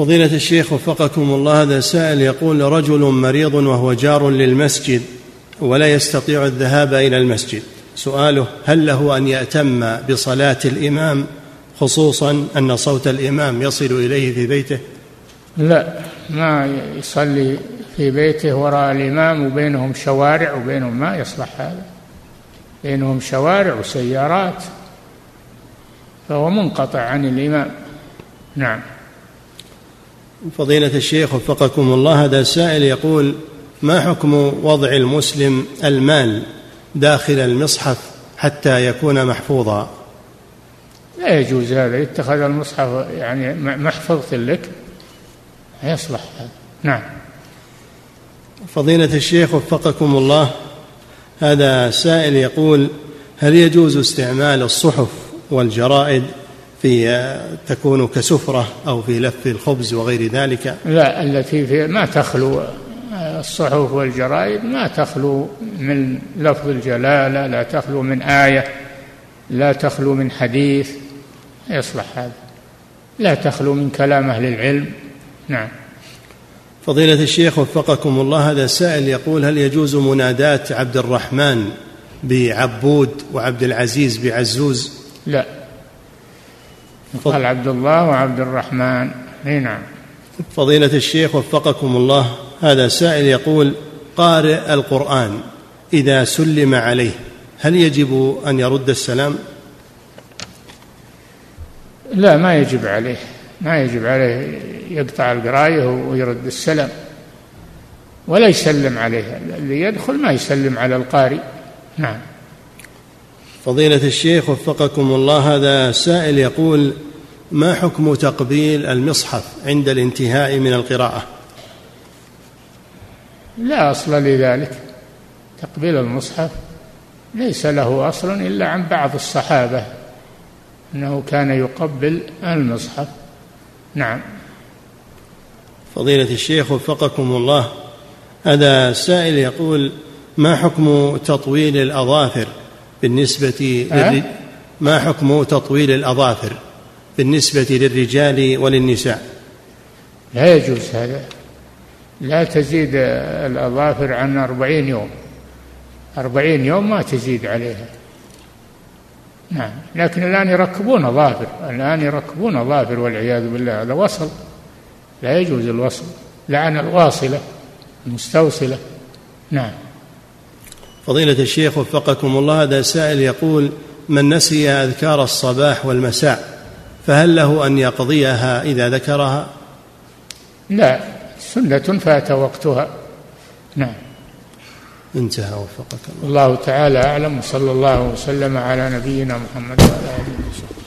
فضيلة الشيخ وفقكم الله هذا سائل يقول رجل مريض وهو جار للمسجد ولا يستطيع الذهاب إلى المسجد. سؤاله هل له أن يأتم بصلاة الإمام؟ خصوصا أن صوت الإمام يصل إليه في بيته؟ لا ما يصلي في بيته وراء الإمام وبينهم شوارع وبينهم ما يصلح هذا. بينهم شوارع وسيارات فهو منقطع عن الإمام. نعم. فضيلة الشيخ وفقكم الله هذا سائل يقول ما حكم وضع المسلم المال داخل المصحف حتى يكون محفوظا؟ لا يجوز هذا يتخذ المصحف يعني محفظة لك يصلح. هذا نعم. فضيلة الشيخ وفقكم الله هذا سائل يقول هل يجوز استعمال الصحف والجرائد في تكون كسفرة أو في لف الخبز وغير ذلك؟ لا التي في ما تخلو الصحف والجرائد ما تخلو من لفظ الجلالة لا تخلو من آية لا تخلو من حديث. يصلح هذا. لا تخلو من كلام أهل العلم. نعم. فضيلة الشيخ وفقكم الله هذا سائل يقول هل يجوز مناداة عبد الرحمن بعبود وعبد العزيز بعزوز؟ لا. قال عبد الله وعبد الرحمن. إي نعم. فضيلة الشيخ وفقكم الله هذا سائل يقول قارئ القرآن إذا سلم عليه هل يجب أن يرد السلام؟ لا ما يجب عليه. ما يجب عليه. يقطع القراية ويرد السلام. ولا يسلم عليه. اللي يدخل ما يسلم على القارئ. نعم. فضيلة الشيخ وفقكم الله هذا سائل يقول ما حكم تقبيل المصحف عند الانتهاء من القراءة؟ لا أصل لذلك. تقبيل المصحف ليس له أصل إلا عن بعض الصحابة أنه كان يقبل المصحف. نعم. فضيلة الشيخ وفقكم الله هذا سائل يقول ما حكم تطويل الأظافر؟ بالنسبة أه؟ ما حكم تطويل الأظافر؟ بالنسبة للرجال وللنساء. لا يجوز هذا. لا تزيد الأظافر عن أربعين يوم. أربعين يوم ما تزيد عليها. نعم. لكن الآن يركبون أظافر. الآن يركبون أظافر والعياذ بالله. هذا وصل. لا يجوز الوصل. لعن الواصلة. المستوصلة. نعم. فضيلة الشيخ وفقكم الله هذا سائل يقول من نسي أذكار الصباح والمساء فهل له أن يقضيها إذا ذكرها؟ لا سنة فات وقتها. نعم. انتهى وفقك الله. الله تعالى أعلم وصلى الله وسلم على نبينا محمد وعلى آله وصحبه.